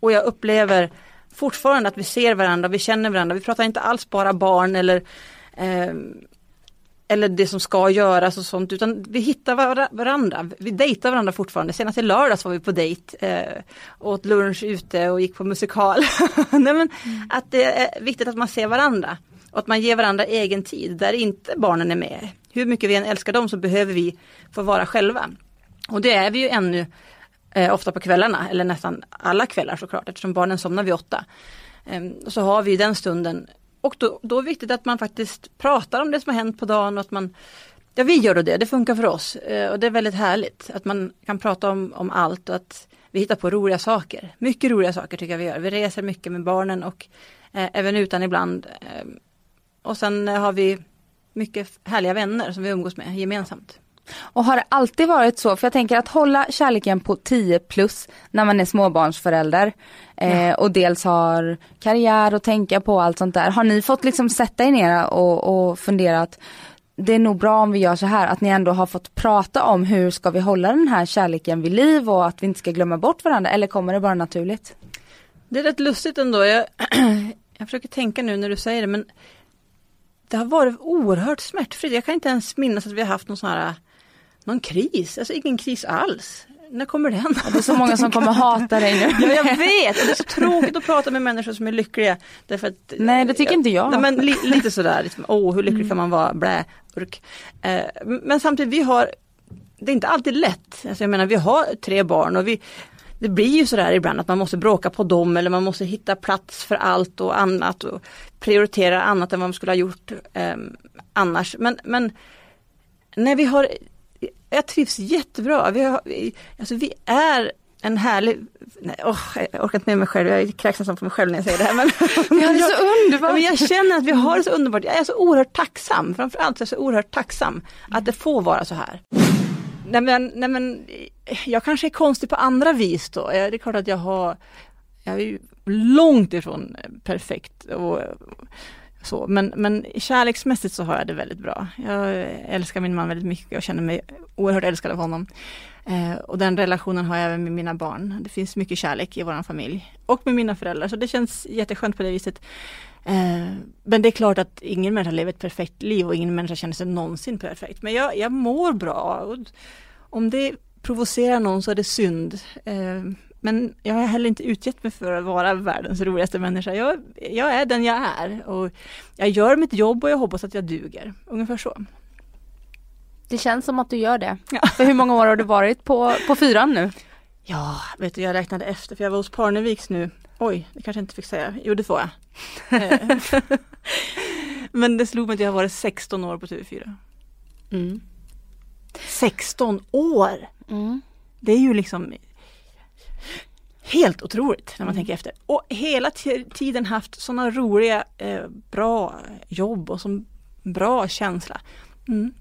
och jag upplever fortfarande att vi ser varandra, vi känner varandra. Vi pratar inte alls bara barn eller eh, eller det som ska göras och sånt utan vi hittar varandra. Vi dejtar varandra fortfarande. Senast i lördags var vi på dejt. Eh, åt lunch ute och gick på musikal. Nej, men mm. Att det är viktigt att man ser varandra. Och att man ger varandra egen tid där inte barnen är med. Hur mycket vi än älskar dem så behöver vi få vara själva. Och det är vi ju ännu eh, ofta på kvällarna, eller nästan alla kvällar såklart eftersom barnen somnar vid åtta. Eh, så har vi den stunden och då, då är det viktigt att man faktiskt pratar om det som har hänt på dagen och att man Ja vi gör det, det funkar för oss eh, och det är väldigt härligt att man kan prata om, om allt och att vi hittar på roliga saker. Mycket roliga saker tycker jag vi gör. Vi reser mycket med barnen och eh, även utan ibland. Eh, och sen har vi mycket härliga vänner som vi umgås med gemensamt. Och har det alltid varit så, för jag tänker att hålla kärleken på 10 plus när man är småbarnsförälder eh, och dels har karriär och tänka på allt sånt där. Har ni fått liksom sätta er ner och, och fundera att det är nog bra om vi gör så här, att ni ändå har fått prata om hur ska vi hålla den här kärleken vid liv och att vi inte ska glömma bort varandra eller kommer det bara naturligt? Det är rätt lustigt ändå. Jag, jag försöker tänka nu när du säger det men det har varit oerhört smärtfritt. Jag kan inte ens minnas att vi har haft någon sån här någon kris, alltså ingen kris alls. När kommer den? det är så många som kommer hata dig nu. ja, jag vet, det är så tråkigt att prata med människor som är lyckliga. Därför att, nej, det tycker jag, inte jag. Nej, men li, lite sådär, liksom, åh hur lycklig mm. kan man vara, blä, urk. Eh, men samtidigt, vi har, det är inte alltid lätt. Alltså, jag menar, vi har tre barn och vi, det blir ju sådär ibland att man måste bråka på dem eller man måste hitta plats för allt och annat och prioritera annat än vad man skulle ha gjort eh, annars. Men, men när vi har jag trivs jättebra. Vi, har, vi, alltså vi är en härlig, nej, oh, jag orkar inte med mig själv, jag kräks nästan på mig själv när jag säger det här. Men, vi har det så underbart! Men jag känner att vi har det så underbart, jag är så oerhört tacksam, framförallt är jag så oerhört tacksam att det får vara så här. Nej men, nej men jag kanske är konstig på andra vis då. Det är klart att jag har, jag är ju långt ifrån perfekt och så, men, men kärleksmässigt så har jag det väldigt bra. Jag älskar min man väldigt mycket och känner mig oerhört älskad av honom. Eh, och den relationen har jag även med mina barn. Det finns mycket kärlek i vår familj och med mina föräldrar, så det känns jätteskönt på det viset. Eh, men det är klart att ingen människa lever ett perfekt liv och ingen människa känner sig någonsin perfekt. Men jag, jag mår bra. Och om det provocerar någon så är det synd. Eh, men jag har heller inte utgett mig för att vara världens roligaste människa. Jag, jag är den jag är och jag gör mitt jobb och jag hoppas att jag duger. Ungefär så. Det känns som att du gör det. Ja. För hur många år har du varit på, på fyran nu? Ja, vet du, jag räknade efter för jag var hos Parneviks nu. Oj, det kanske jag inte fick säga. Jo, det får jag. Men det slog mig att jag har varit 16 år på TV4. Mm. 16 år! Mm. Det är ju liksom helt otroligt när man mm. tänker efter. Och hela tiden haft sådana roliga, eh, bra jobb och så bra känsla. Mm.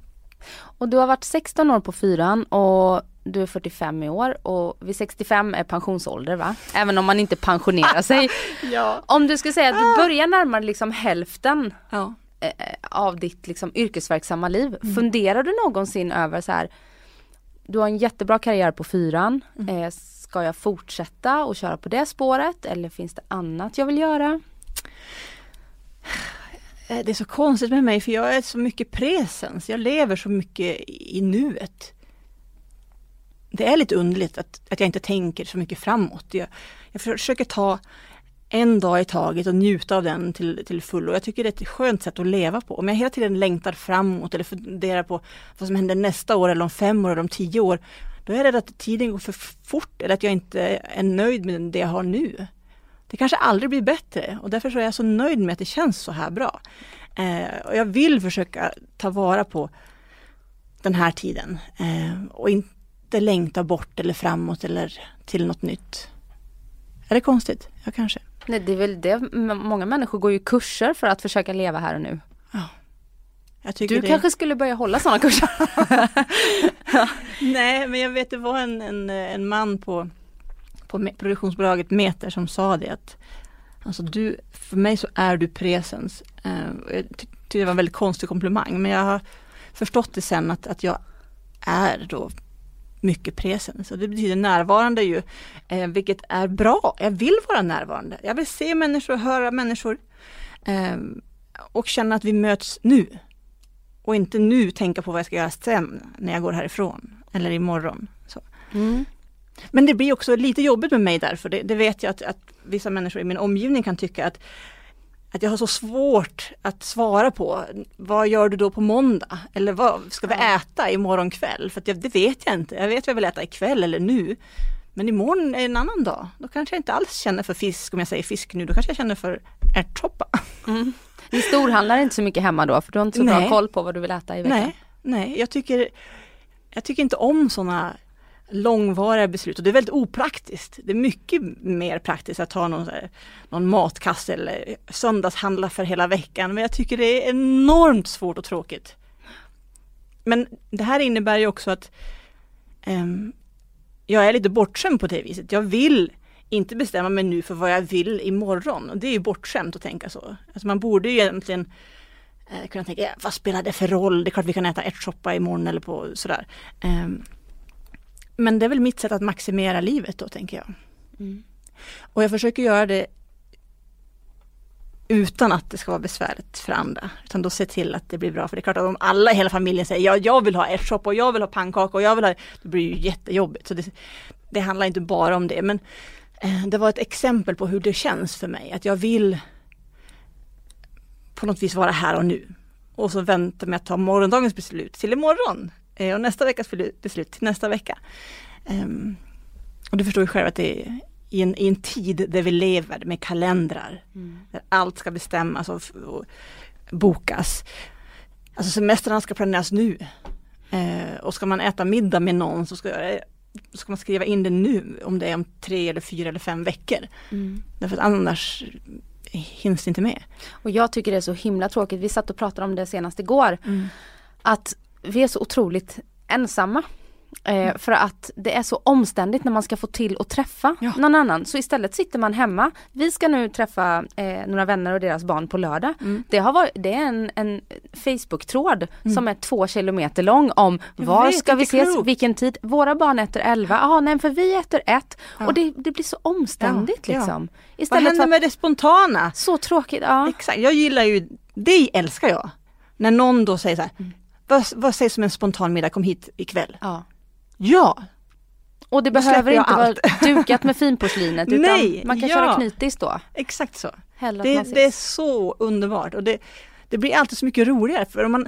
Och du har varit 16 år på fyran och du är 45 i år och vid 65 är pensionsålder va? Även om man inte pensionerar sig. ja. Om du skulle säga att du börjar närma dig liksom hälften ja. Eh, av ditt liksom yrkesverksamma liv. Mm. Funderar du någonsin över så här, du har en jättebra karriär på fyran. Mm. Eh, ska jag fortsätta och köra på det spåret eller finns det annat jag vill göra? Eh, det är så konstigt med mig för jag är så mycket presens. Jag lever så mycket i nuet. Det är lite underligt att, att jag inte tänker så mycket framåt. Jag, jag försöker ta en dag i taget och njuta av den till, till fullo. Jag tycker det är ett skönt sätt att leva på. Om jag hela tiden längtar framåt eller funderar på vad som händer nästa år eller om fem år eller om tio år. Då är jag rädd att tiden går för fort eller att jag inte är nöjd med det jag har nu. Det kanske aldrig blir bättre och därför är jag så nöjd med att det känns så här bra. Eh, och jag vill försöka ta vara på den här tiden eh, och inte längta bort eller framåt eller till något nytt. Är det konstigt? Ja, kanske. Nej, det är väl det. Många människor går ju kurser för att försöka leva här och nu. Du det... kanske skulle börja hålla sådana kurser? ja. Nej, men jag vet det var en, en, en man på, på produktionsbolaget Meter som sa det att Alltså du, för mig så är du presens. Uh, jag tyckte det var en väldigt konstig komplimang men jag har förstått det sen att, att jag är då mycket presens. Och det betyder närvarande ju, eh, vilket är bra. Jag vill vara närvarande. Jag vill se människor, höra människor eh, och känna att vi möts nu. Och inte nu tänka på vad jag ska göra sen när jag går härifrån eller imorgon. Så. Mm. Men det blir också lite jobbigt med mig därför. Det, det vet jag att, att, vissa människor i min omgivning kan tycka att att jag har så svårt att svara på vad gör du då på måndag? Eller vad ska vi äta imorgon kväll? För det vet jag inte. Jag vet vad jag vill äta ikväll eller nu. Men imorgon är en annan dag. Då kanske jag inte alls känner för fisk om jag säger fisk nu. Då kanske jag känner för ärtsoppa. Mm. Ni storhandlar inte så mycket hemma då? För du har inte så nej. bra koll på vad du vill äta i veckan? Nej, nej. Jag, tycker, jag tycker inte om sådana långvariga beslut och det är väldigt opraktiskt. Det är mycket mer praktiskt att ta någon, någon matkasse eller söndagshandla för hela veckan. Men jag tycker det är enormt svårt och tråkigt. Men det här innebär ju också att um, jag är lite bortskämd på det viset. Jag vill inte bestämma mig nu för vad jag vill imorgon. Och det är ju bortskämt att tänka så. Alltså man borde ju egentligen eh, kunna tänka, vad spelar det för roll? Det är klart vi kan äta ärtsoppa imorgon eller på sådär. Um, men det är väl mitt sätt att maximera livet då tänker jag. Mm. Och jag försöker göra det utan att det ska vara besvärligt för andra. Utan då se till att det blir bra. För det är klart att om alla i hela familjen säger ja, jag vill ha ärtsoppa och jag vill ha pannkaka och jag vill ha Då blir det ju jättejobbigt. Så det, det handlar inte bara om det. Men eh, det var ett exempel på hur det känns för mig. Att jag vill på något vis vara här och nu. Och så vänta med att ta morgondagens beslut till imorgon. Eh, och nästa veckas beslut till nästa vecka. Eh, och du förstår ju själv att det är i en, i en tid där vi lever med kalendrar, mm. där allt ska bestämmas och, och bokas. Alltså semestrarna ska planeras nu. Eh, och ska man äta middag med någon så ska, ska man skriva in det nu om det är om tre eller fyra eller fem veckor. Mm. Därför att annars hinns det inte med. Och jag tycker det är så himla tråkigt, vi satt och pratade om det senast igår. Mm. Att vi är så otroligt ensamma. Eh, för att det är så omständigt när man ska få till att träffa Ja. någon annan. Så istället sitter man hemma. Vi ska nu träffa eh, några vänner och deras barn på lördag. Mm. Det, har varit, det är en, en Facebook-tråd som är två kilometer lång om Jag var ska vi ses, klokt. vilken tid. Våra barn äter 11, ja nej för vi äter ett. Ja. Och det, det blir så omständigt Ja, liksom. Vad Istället för händer med det spontana? så tråkigt, ja. Exakt, jag gillar ju, det älskar jag. När någon då säger så här, Mm. vad, vad sägs om en spontan middag, kom hit ikväll. ja. Ja, Och det behöver inte vara allt. dukat med finporslinet utan Nej, man kan ja. köra knytis då. exakt så. Det, det är så underbart och det, det blir alltid så mycket roligare för om man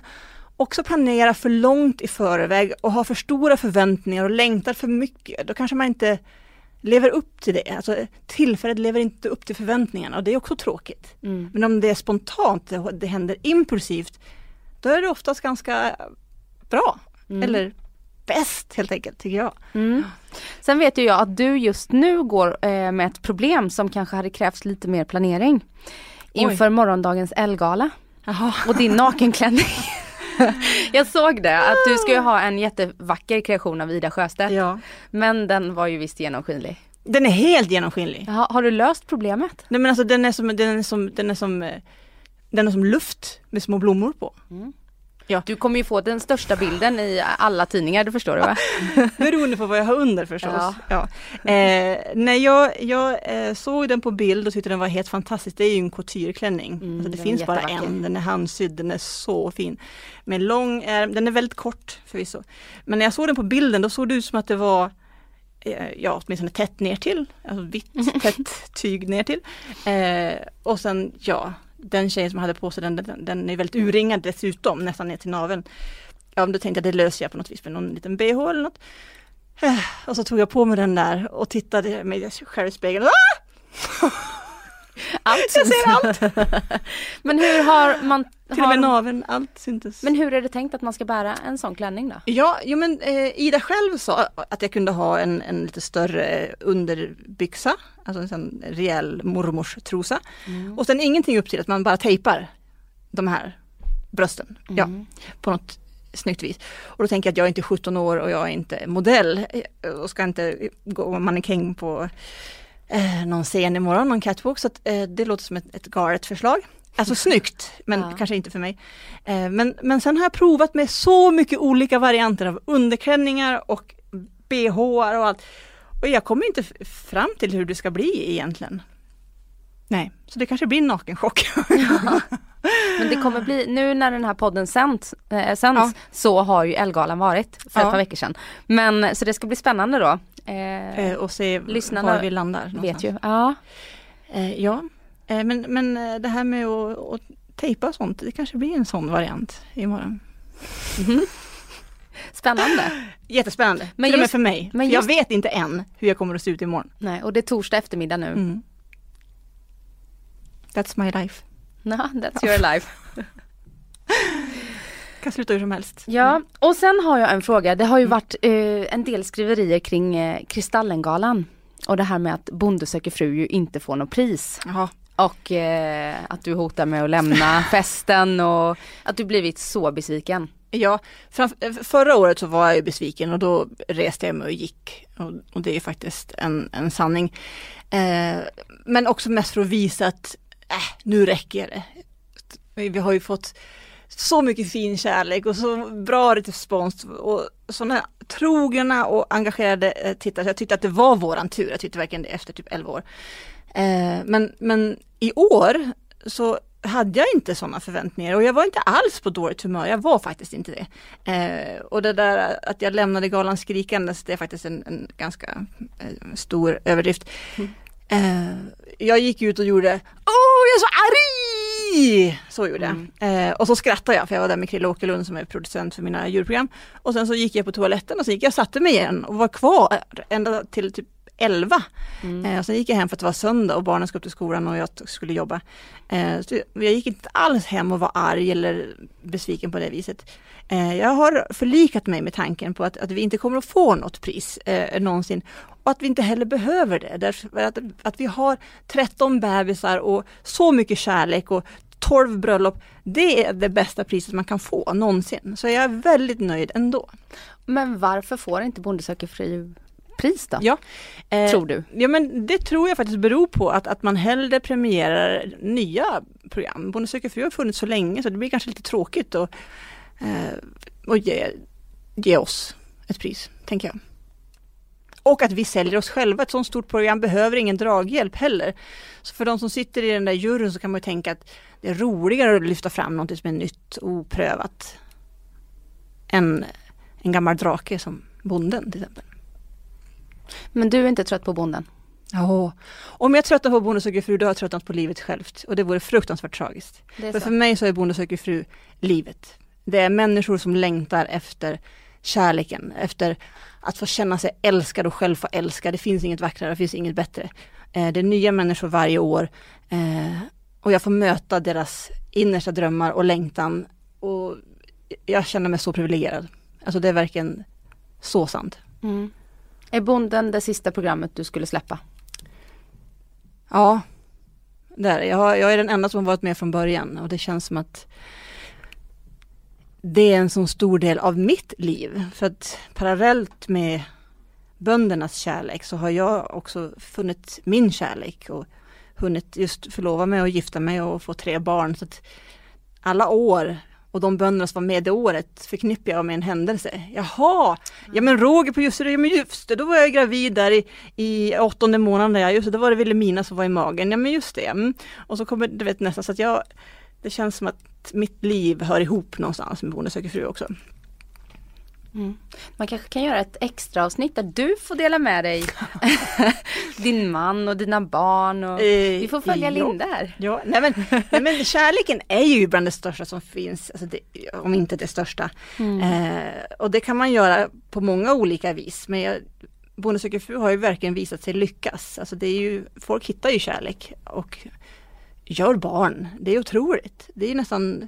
också planerar för långt i förväg och har för stora förväntningar och längtar för mycket, då kanske man inte lever upp till det. Alltså, tillfället lever inte upp till förväntningarna och det är också tråkigt. Mm. Men om det är spontant, det, det händer impulsivt, då är det oftast ganska bra. Mm. Eller bäst helt enkelt, tycker jag. Mm. Sen vet ju jag att du just nu går eh, med ett problem som kanske hade krävts lite mer planering. Inför morgondagens Elgala Jaha. och din nakenklänning. jag såg det, att du ska ju ha en jättevacker kreation av Ida Sjöstedt. Ja. Men den var ju visst genomskinlig. Den är helt genomskinlig. Jaha, har du löst problemet? Nej men alltså den är som, den är som, den är som, eh, den är som luft med små blommor på. Du kommer ju få den största bilden i alla tidningar, det förstår du va? Beroende på vad jag har under förstås. Ja. Ja. Eh, nej, jag, jag eh, såg den på bild och tyckte den var helt fantastisk. Det är ju en coutureklänning. Mm, alltså det finns bara en, den är handsydd, den är så fin. Med lång ärm, den är väldigt kort förvisso. Men när jag såg den på bilden då såg det ut som att det var eh, ja, åtminstone tätt ner till, alltså vitt tätt tyg ner till. Eh, och sen ja, den tjejen som hade på sig den, den, den är väldigt urringad dessutom, nästan ner till naveln. Ja, då tänkte jag det löser jag på något vis med någon liten bh eller något. Och så tog jag på mig den där och tittade mig själv i spegeln. Ah! Allt Jag ser allt! Men hur har man... Till och med naveln, allt syntes. men hur är det tänkt att man ska bära en sån klänning då? Ja, jo, men eh, Ida själv sa att jag kunde ha en, en lite större underbyxa, alltså en sån rejäl mormorstrosa. Och sen ingenting upp till att man bara tejpar de här brösten. Ja, på något snyggt vis. Och då tänker jag att jag är inte 17 år och jag är inte modell eh, och ska inte gå mannekäng på eh, någon scen imorgon, någon catwalk. Så att, eh, det låter som ett, ett galet förslag. Alltså snyggt, men Ja. kanske inte för mig. Eh, men, men sen har jag provat med så mycket olika varianter av underklänningar och bh och allt. Och jag kommer inte fram till hur det ska bli egentligen. Nej, så det kanske blir en nakenchock. Men det kommer bli, nu när den här podden sänds, eh, sänds Ja. så har ju Elgalan varit för ett Ja. par veckor sedan. Men så det ska bli spännande då. Eh, Eh, och se Lyssnarna var vi landar. vet någonstans. ju. Ja. Eh, ja, men, men eh, det här med att, att tejpa och sånt, det kanske blir en sån variant imorgon. Spännande. Jättespännande, Men till och med för mig. men för just- Jag vet inte än hur jag kommer att se ut imorgon. Nej, och det är torsdag eftermiddag nu. Mm. That's my life. Ja, that's your life. Kan sluta hur som helst. Ja, och sen har jag en fråga. Det har ju varit eh, en del skriverier kring eh, Kristallengalan. Och det här med att Bonde söker fru ju inte får något pris. Jaha. Och eh, att du hotar med att lämna festen och att du blivit så besviken. Ja, eh, förra året så var jag ju besviken och då reste jag mig och gick. Och, och det är faktiskt en, en sanning. Eh, men också mest för att visa att äh, nu räcker det. Vi har ju fått så mycket fin kärlek och så bra respons och sådana trogna och engagerade eh, tittare. Så jag tyckte att det var våran tur. Jag tyckte verkligen det efter typ 11 år. Eh, men, men i år så hade jag inte sådana förväntningar och jag var inte alls på dåligt humör. Jag var faktiskt inte det. Eh, och det där att jag lämnade galan skrikandes, det är faktiskt en, en ganska eh, stor överdrift. Eh, jag gick ut och gjorde Åh, jag är så arg! Så gjorde jag. Eh, och så skrattade jag för jag var där med Krille Åkerlund som är producent för mina djurprogram. Och sen så gick jag på toaletten och så gick jag och satte mig igen och var kvar ända till typ 11. Eh, och sen gick jag hem för att det var söndag och barnen skulle upp till skolan och jag skulle jobba. Eh, så jag gick inte alls hem och var arg eller besviken på det viset. Eh, jag har förlikat mig med tanken på att, att vi inte kommer att få något pris eh, någonsin och att vi inte heller behöver det. Därför att, att vi har 13 bebisar och så mycket kärlek och 12 bröllop, det är det bästa priset man kan få någonsin. Så jag är väldigt nöjd ändå. Men varför får inte Bonde söker fru pris då? Ja, eh, Tror du? Ja men det tror jag faktiskt beror på att, att man hellre premierar nya program. Bonde söker fru har funnits så länge så det blir kanske lite tråkigt att eh, och ge, ge oss ett pris, tänker jag. Och att vi säljer oss själva. Ett sådant stort program behöver ingen draghjälp heller. Så för de som sitter i den där juryn så kan man ju tänka att det är roligare att lyfta fram något som är nytt och oprövat. Än en gammal drake som bonden till exempel. Men du är inte trött på bonden? Ja, om jag tröttnar på Bonde söker fru, då har jag tröttnat på livet självt. Och det vore fruktansvärt tragiskt. För, för mig så är Bonde söker fru livet. Det är människor som längtar efter kärleken, efter att få känna sig älskad och själv få älska. Det finns inget vackrare, det finns inget bättre. Eh, det är nya människor varje år eh, och jag får möta deras innersta drömmar och längtan. Och jag känner mig så privilegierad. Alltså det är verkligen så sant. Mm. Är Bonden det sista programmet du skulle släppa? Ja, där. Jag, har, jag är den enda som har varit med från början och det känns som att det är en så stor del av mitt liv. För att parallellt med böndernas kärlek så har jag också funnit min kärlek och hunnit just förlova mig och gifta mig och få tre barn. Så att alla år och de bönderna som var med det året förknippar jag med en händelse. Jaha, ja men Roger på Jussi ja men just det, då var jag gravid där i, i åttonde månaden, ja just det, då var det Vilhelmina som var i magen, ja men just det. Mm. Och så kommer du vet nästan så att jag, det känns som att mitt liv hör ihop någonstans med Bonde söker fru också. Mm. Man kanske kan göra ett extra avsnitt där du får dela med dig din man och dina barn. Och vi får följa Eh, ja. Linda här. Ja, nej men, nej men kärleken är ju bland det största som finns, alltså det, om inte det största. Eh, och det kan man göra på många olika vis. Men jag, Bonde fru har ju verkligen visat sig lyckas. Alltså det är ju, folk hittar ju kärlek och gör barn. Det är otroligt. Det är nästan,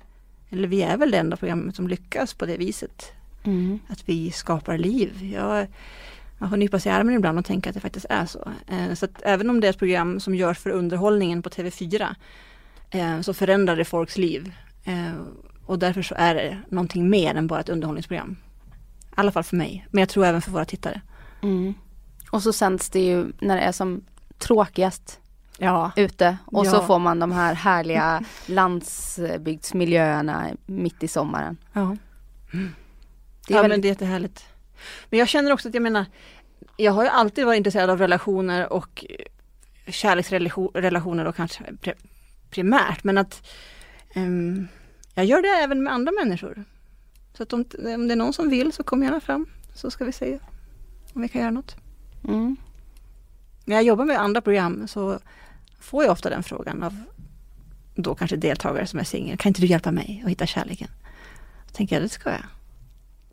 eller vi är väl det enda programmet som lyckas på det viset. Mm. Att vi skapar liv. Jag, man får nypa sig i armen ibland och tänka att det faktiskt är så. Eh, så att även om det är ett program som görs för underhållningen på TV4 eh, så förändrar det folks liv. Eh, och därför så är det någonting mer än bara ett underhållningsprogram. I alla fall för mig, men jag tror även för våra tittare. Mm. Och så sänds det ju när det är som tråkigast Ja, ute och så Ja. får man de här härliga landsbygdsmiljöerna mitt i sommaren. ja. Det är ja väldigt- men det är jättehärligt. Men jag känner också att jag menar, jag har ju alltid varit intresserad av relationer och eh, kärleksrelationer och kanske pri- primärt, men att ehm, jag gör det även med andra människor. Så att om, om det är någon som vill så kom gärna fram så ska vi se om vi kan göra något. Mm. När jag jobbar med andra program så får jag ofta den frågan av då kanske deltagare som är singel. Kan inte du hjälpa mig att hitta kärleken? Så tänker jag, det ska jag.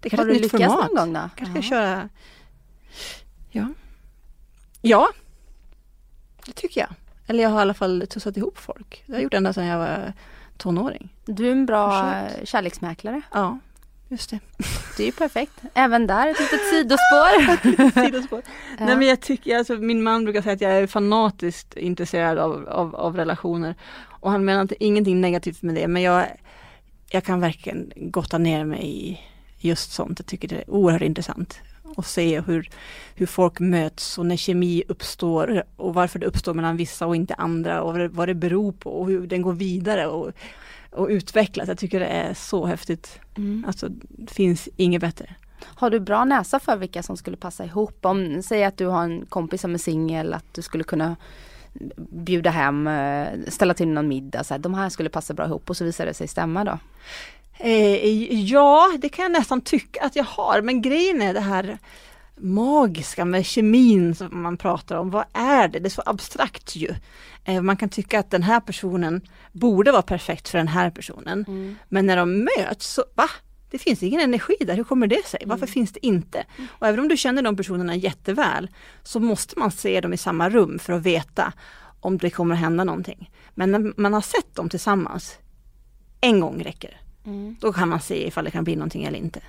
Det är Har kanske du lyckats format. någon gång då? Kanske Ja. köra... Ja. Ja. Det tycker jag. Eller jag har i alla fall tussat ihop folk. Det har jag gjort ända sedan jag var tonåring. Du är en bra Försökt. kärleksmäklare. Ja, just det. Det är ju perfekt. Även där ett litet sidospår. Sidospår. Ja. Nej men jag tycker, alltså, min man brukar säga att jag är fanatiskt intresserad av, av, av relationer. Och han menar inte ingenting negativt med det, men jag, jag kan verkligen gotta ner mig i just sånt. Jag tycker det är oerhört intressant att se hur, hur folk möts och när kemi uppstår och varför det uppstår mellan vissa och inte andra och vad det, vad det beror på och hur den går vidare och, och utvecklas. Jag tycker det är så häftigt. Mm. Alltså det finns inget bättre. Har du bra näsa för vilka som skulle passa ihop? Om, säg att du har en kompis som är singel, att du skulle kunna bjuda hem, eh, ställa till någon middag, så här, de här skulle passa bra ihop och så visar det sig stämma då. Eh, ja, det kan jag nästan tycka att jag har, men grejen är det här magiska med kemin som man pratar om. Vad är det? Det är så abstrakt ju. Eh, man kan tycka att den här personen borde vara perfekt för den här personen. Men när de möts, så va? Det finns ingen energi där, hur kommer det sig? Varför finns det inte? Och även om du känner de personerna jätteväl så måste man se dem i samma rum för att veta om det kommer att hända någonting. Men när man har sett dem tillsammans, en gång räcker. Då kan man se ifall det kan bli någonting eller inte.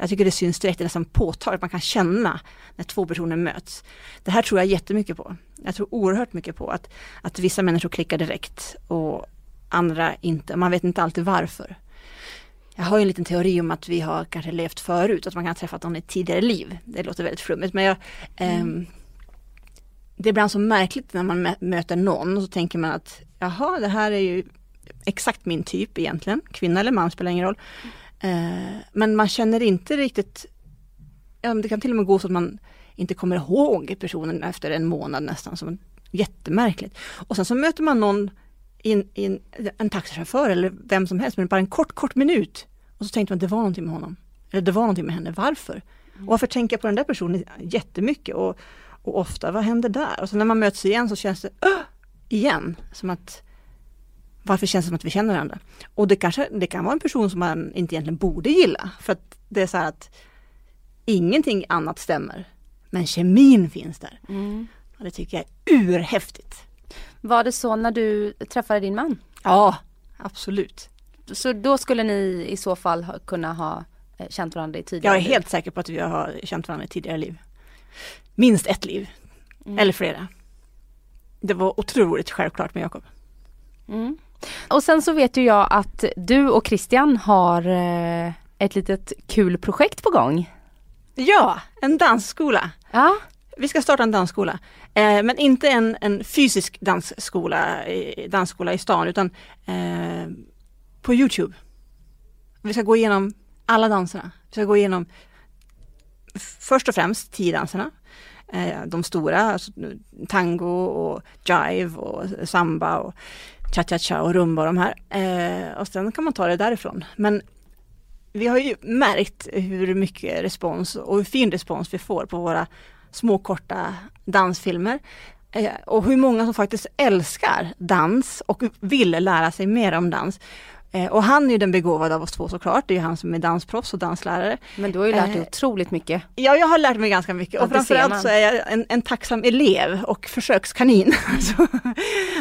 Jag tycker det syns direkt, det är nästan påtagligt, man kan känna när två personer möts. Det här tror jag jättemycket på. Jag tror oerhört mycket på att, att vissa människor klickar direkt och andra inte. Man vet inte alltid varför. Jag har ju en liten teori om att vi har kanske levt förut, att man kan ha träffat någon i ett tidigare liv. Det låter väldigt flummigt men jag, mm. eh, det är ibland så märkligt när man möter någon och så tänker man att jaha, det här är ju exakt min typ egentligen. Kvinna eller man spelar ingen roll. Eh, men man känner inte riktigt, ja, det kan till och med gå så att man inte kommer ihåg personen efter en månad nästan. Som jättemärkligt. Och sen så möter man någon in, in, en taxichaufför eller vem som helst, men bara en kort, kort minut. Och så tänkte man att det var någonting med honom. Eller det var någonting med henne. Varför? Mm. Och varför tänker jag på den där personen jättemycket? Och, och ofta, vad händer där? Och så när man möts igen så känns det uh, igen, som att varför känns det som att vi känner varandra? Och det kanske det kan vara en person som man inte egentligen borde gilla. För att det är så här att ingenting annat stämmer. Men kemin finns där. Mm. Och det tycker jag är urhäftigt. Var det så när du träffade din man? Ja, absolut. Så då skulle ni i så fall kunna ha eh, känt varandra i tidigare Jag är liv. helt säker på att vi har känt varandra i tidigare liv. Minst ett liv. Mm. Eller flera. Det var otroligt självklart med Jakob. Mm. Och sen så vet ju jag att du och Christian har eh, ett litet kul projekt på gång. Ja, en dansskola. Ja. Vi ska starta en dansskola. Eh, men inte en, en fysisk dansskola, dansskola i stan utan eh, på Youtube. Vi ska gå igenom alla danserna. Vi ska gå igenom först och främst tio danserna. Eh, de stora, alltså tango och jive och samba och cha-cha-cha och rumba och de här. Eh, och sen kan man ta det därifrån. Men vi har ju märkt hur mycket respons och hur fin respons vi får på våra små korta dansfilmer. Eh, och hur många som faktiskt älskar dans och vill lära sig mer om dans. Eh, och han är ju den begåvade av oss två såklart. Det är han som är dansproffs och danslärare. Men du har ju lärt dig eh, otroligt mycket. Ja, jag har lärt mig ganska mycket och, framförallt så är jag en, en tacksam elev och försökskanin. så,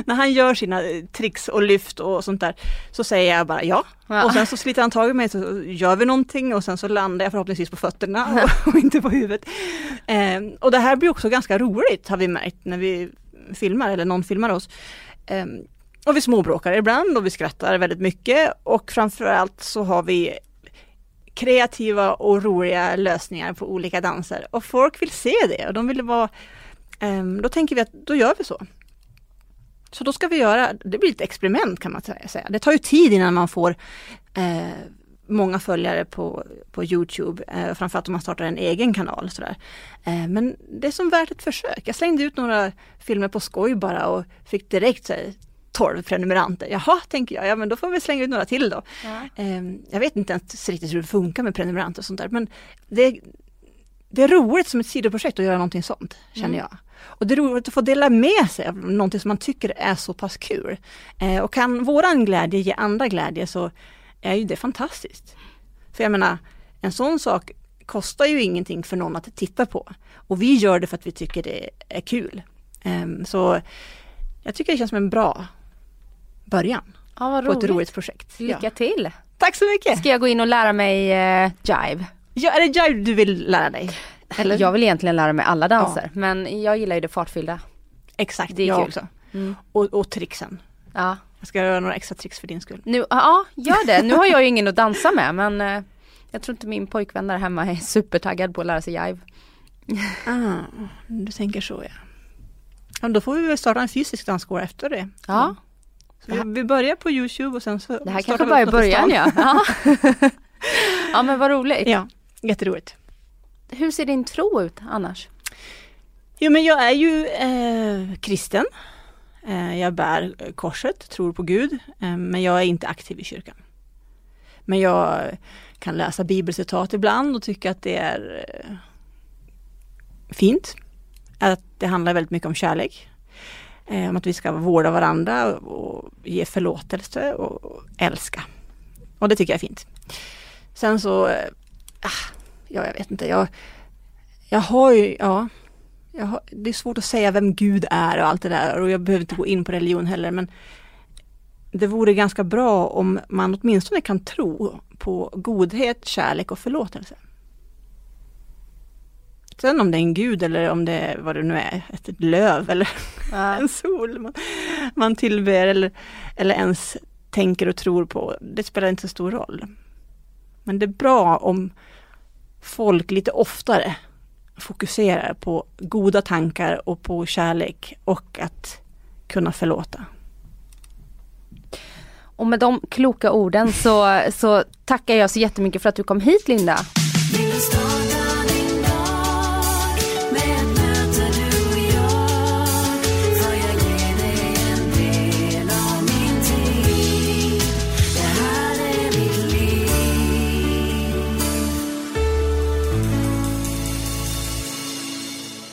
när han gör sina tricks och lyft och sånt där så säger jag bara ja. ja. Och sen så sliter han tag i mig så gör vi någonting och sen så landar jag förhoppningsvis på fötterna och, och inte på huvudet. Eh, och det här blir också ganska roligt har vi märkt när vi filmar eller någon filmar oss. Och vi småbråkar ibland och vi skrattar väldigt mycket och framförallt så har vi kreativa och roliga lösningar på olika danser och folk vill se det och de vill vara um, Då tänker vi att då gör vi så. Så då ska vi göra, det blir ett experiment kan man säga. Det tar ju tid innan man får eh, många följare på, på Youtube, eh, framförallt om man startar en egen kanal. Sådär. Eh, men det är som värt ett försök. Jag slängde ut några filmer på skoj bara och fick direkt så 12 prenumeranter. Jaha, tänker jag, ja men då får vi slänga ut några till då. Ja. Ehm, jag vet inte ens riktigt hur det funkar med prenumeranter och sånt där men det, det är roligt som ett sidoprojekt att göra någonting sånt, känner mm. jag. Och det är roligt att få dela med sig av någonting som man tycker är så pass kul. Eh, och kan våran glädje ge andra glädje så är ju det fantastiskt. För jag menar, en sån sak kostar ju ingenting för någon att titta på. Och vi gör det för att vi tycker det är kul. Um, så jag tycker det känns som en bra början ja, på ett roligt projekt. Lycka ja. till! Tack så mycket! Ska jag gå in och lära mig uh, jive? Ja, är det jive du vill lära dig? Eller? Jag vill egentligen lära mig alla danser ja. men jag gillar ju det fartfyllda. Exakt, det är jag kul. också. Mm. Och, och tricksen. Ja. Jag ska göra några extra tricks för din skull. Nu, ja, gör det. Nu har jag ju ingen att dansa med men uh, jag tror inte min pojkvän där hemma är supertaggad på att lära sig jive. Ah, du tänker så ja. Ja, då får vi väl starta en fysisk dansskola efter det. Ja. Vi, vi, börjar på Youtube och sen så Det här kanske bara är början ja. ja. ja men vad roligt. Ja, jätteroligt. Hur ser din tro ut annars? Jo men jag är ju eh, kristen. Eh, jag bär korset, tror på Gud, eh, men jag är inte aktiv i kyrkan. Men jag kan läsa bibelcitat ibland och tycka att det är eh, fint att det handlar väldigt mycket om kärlek. Eh, om att vi ska vårda varandra och ge förlåtelse och älska. Och det tycker jag är fint. Sen så, eh, ah, ja jag vet inte, jag, jag har ju, ja, har, det är svårt att säga vem Gud är och allt det där och jag behöver inte gå in på religion heller men det vore ganska bra om man åtminstone kan tro på godhet, kärlek och förlåtelse. Sen om det är en gud eller om det är vad det nu är, ett löv eller ja. en sol man, man tillber eller, eller ens tänker och tror på, det spelar inte så stor roll. Men det är bra om folk lite oftare fokuserar på goda tankar och på kärlek och att kunna förlåta. Och med de kloka orden så, så tackar jag så jättemycket för att du kom hit Linda.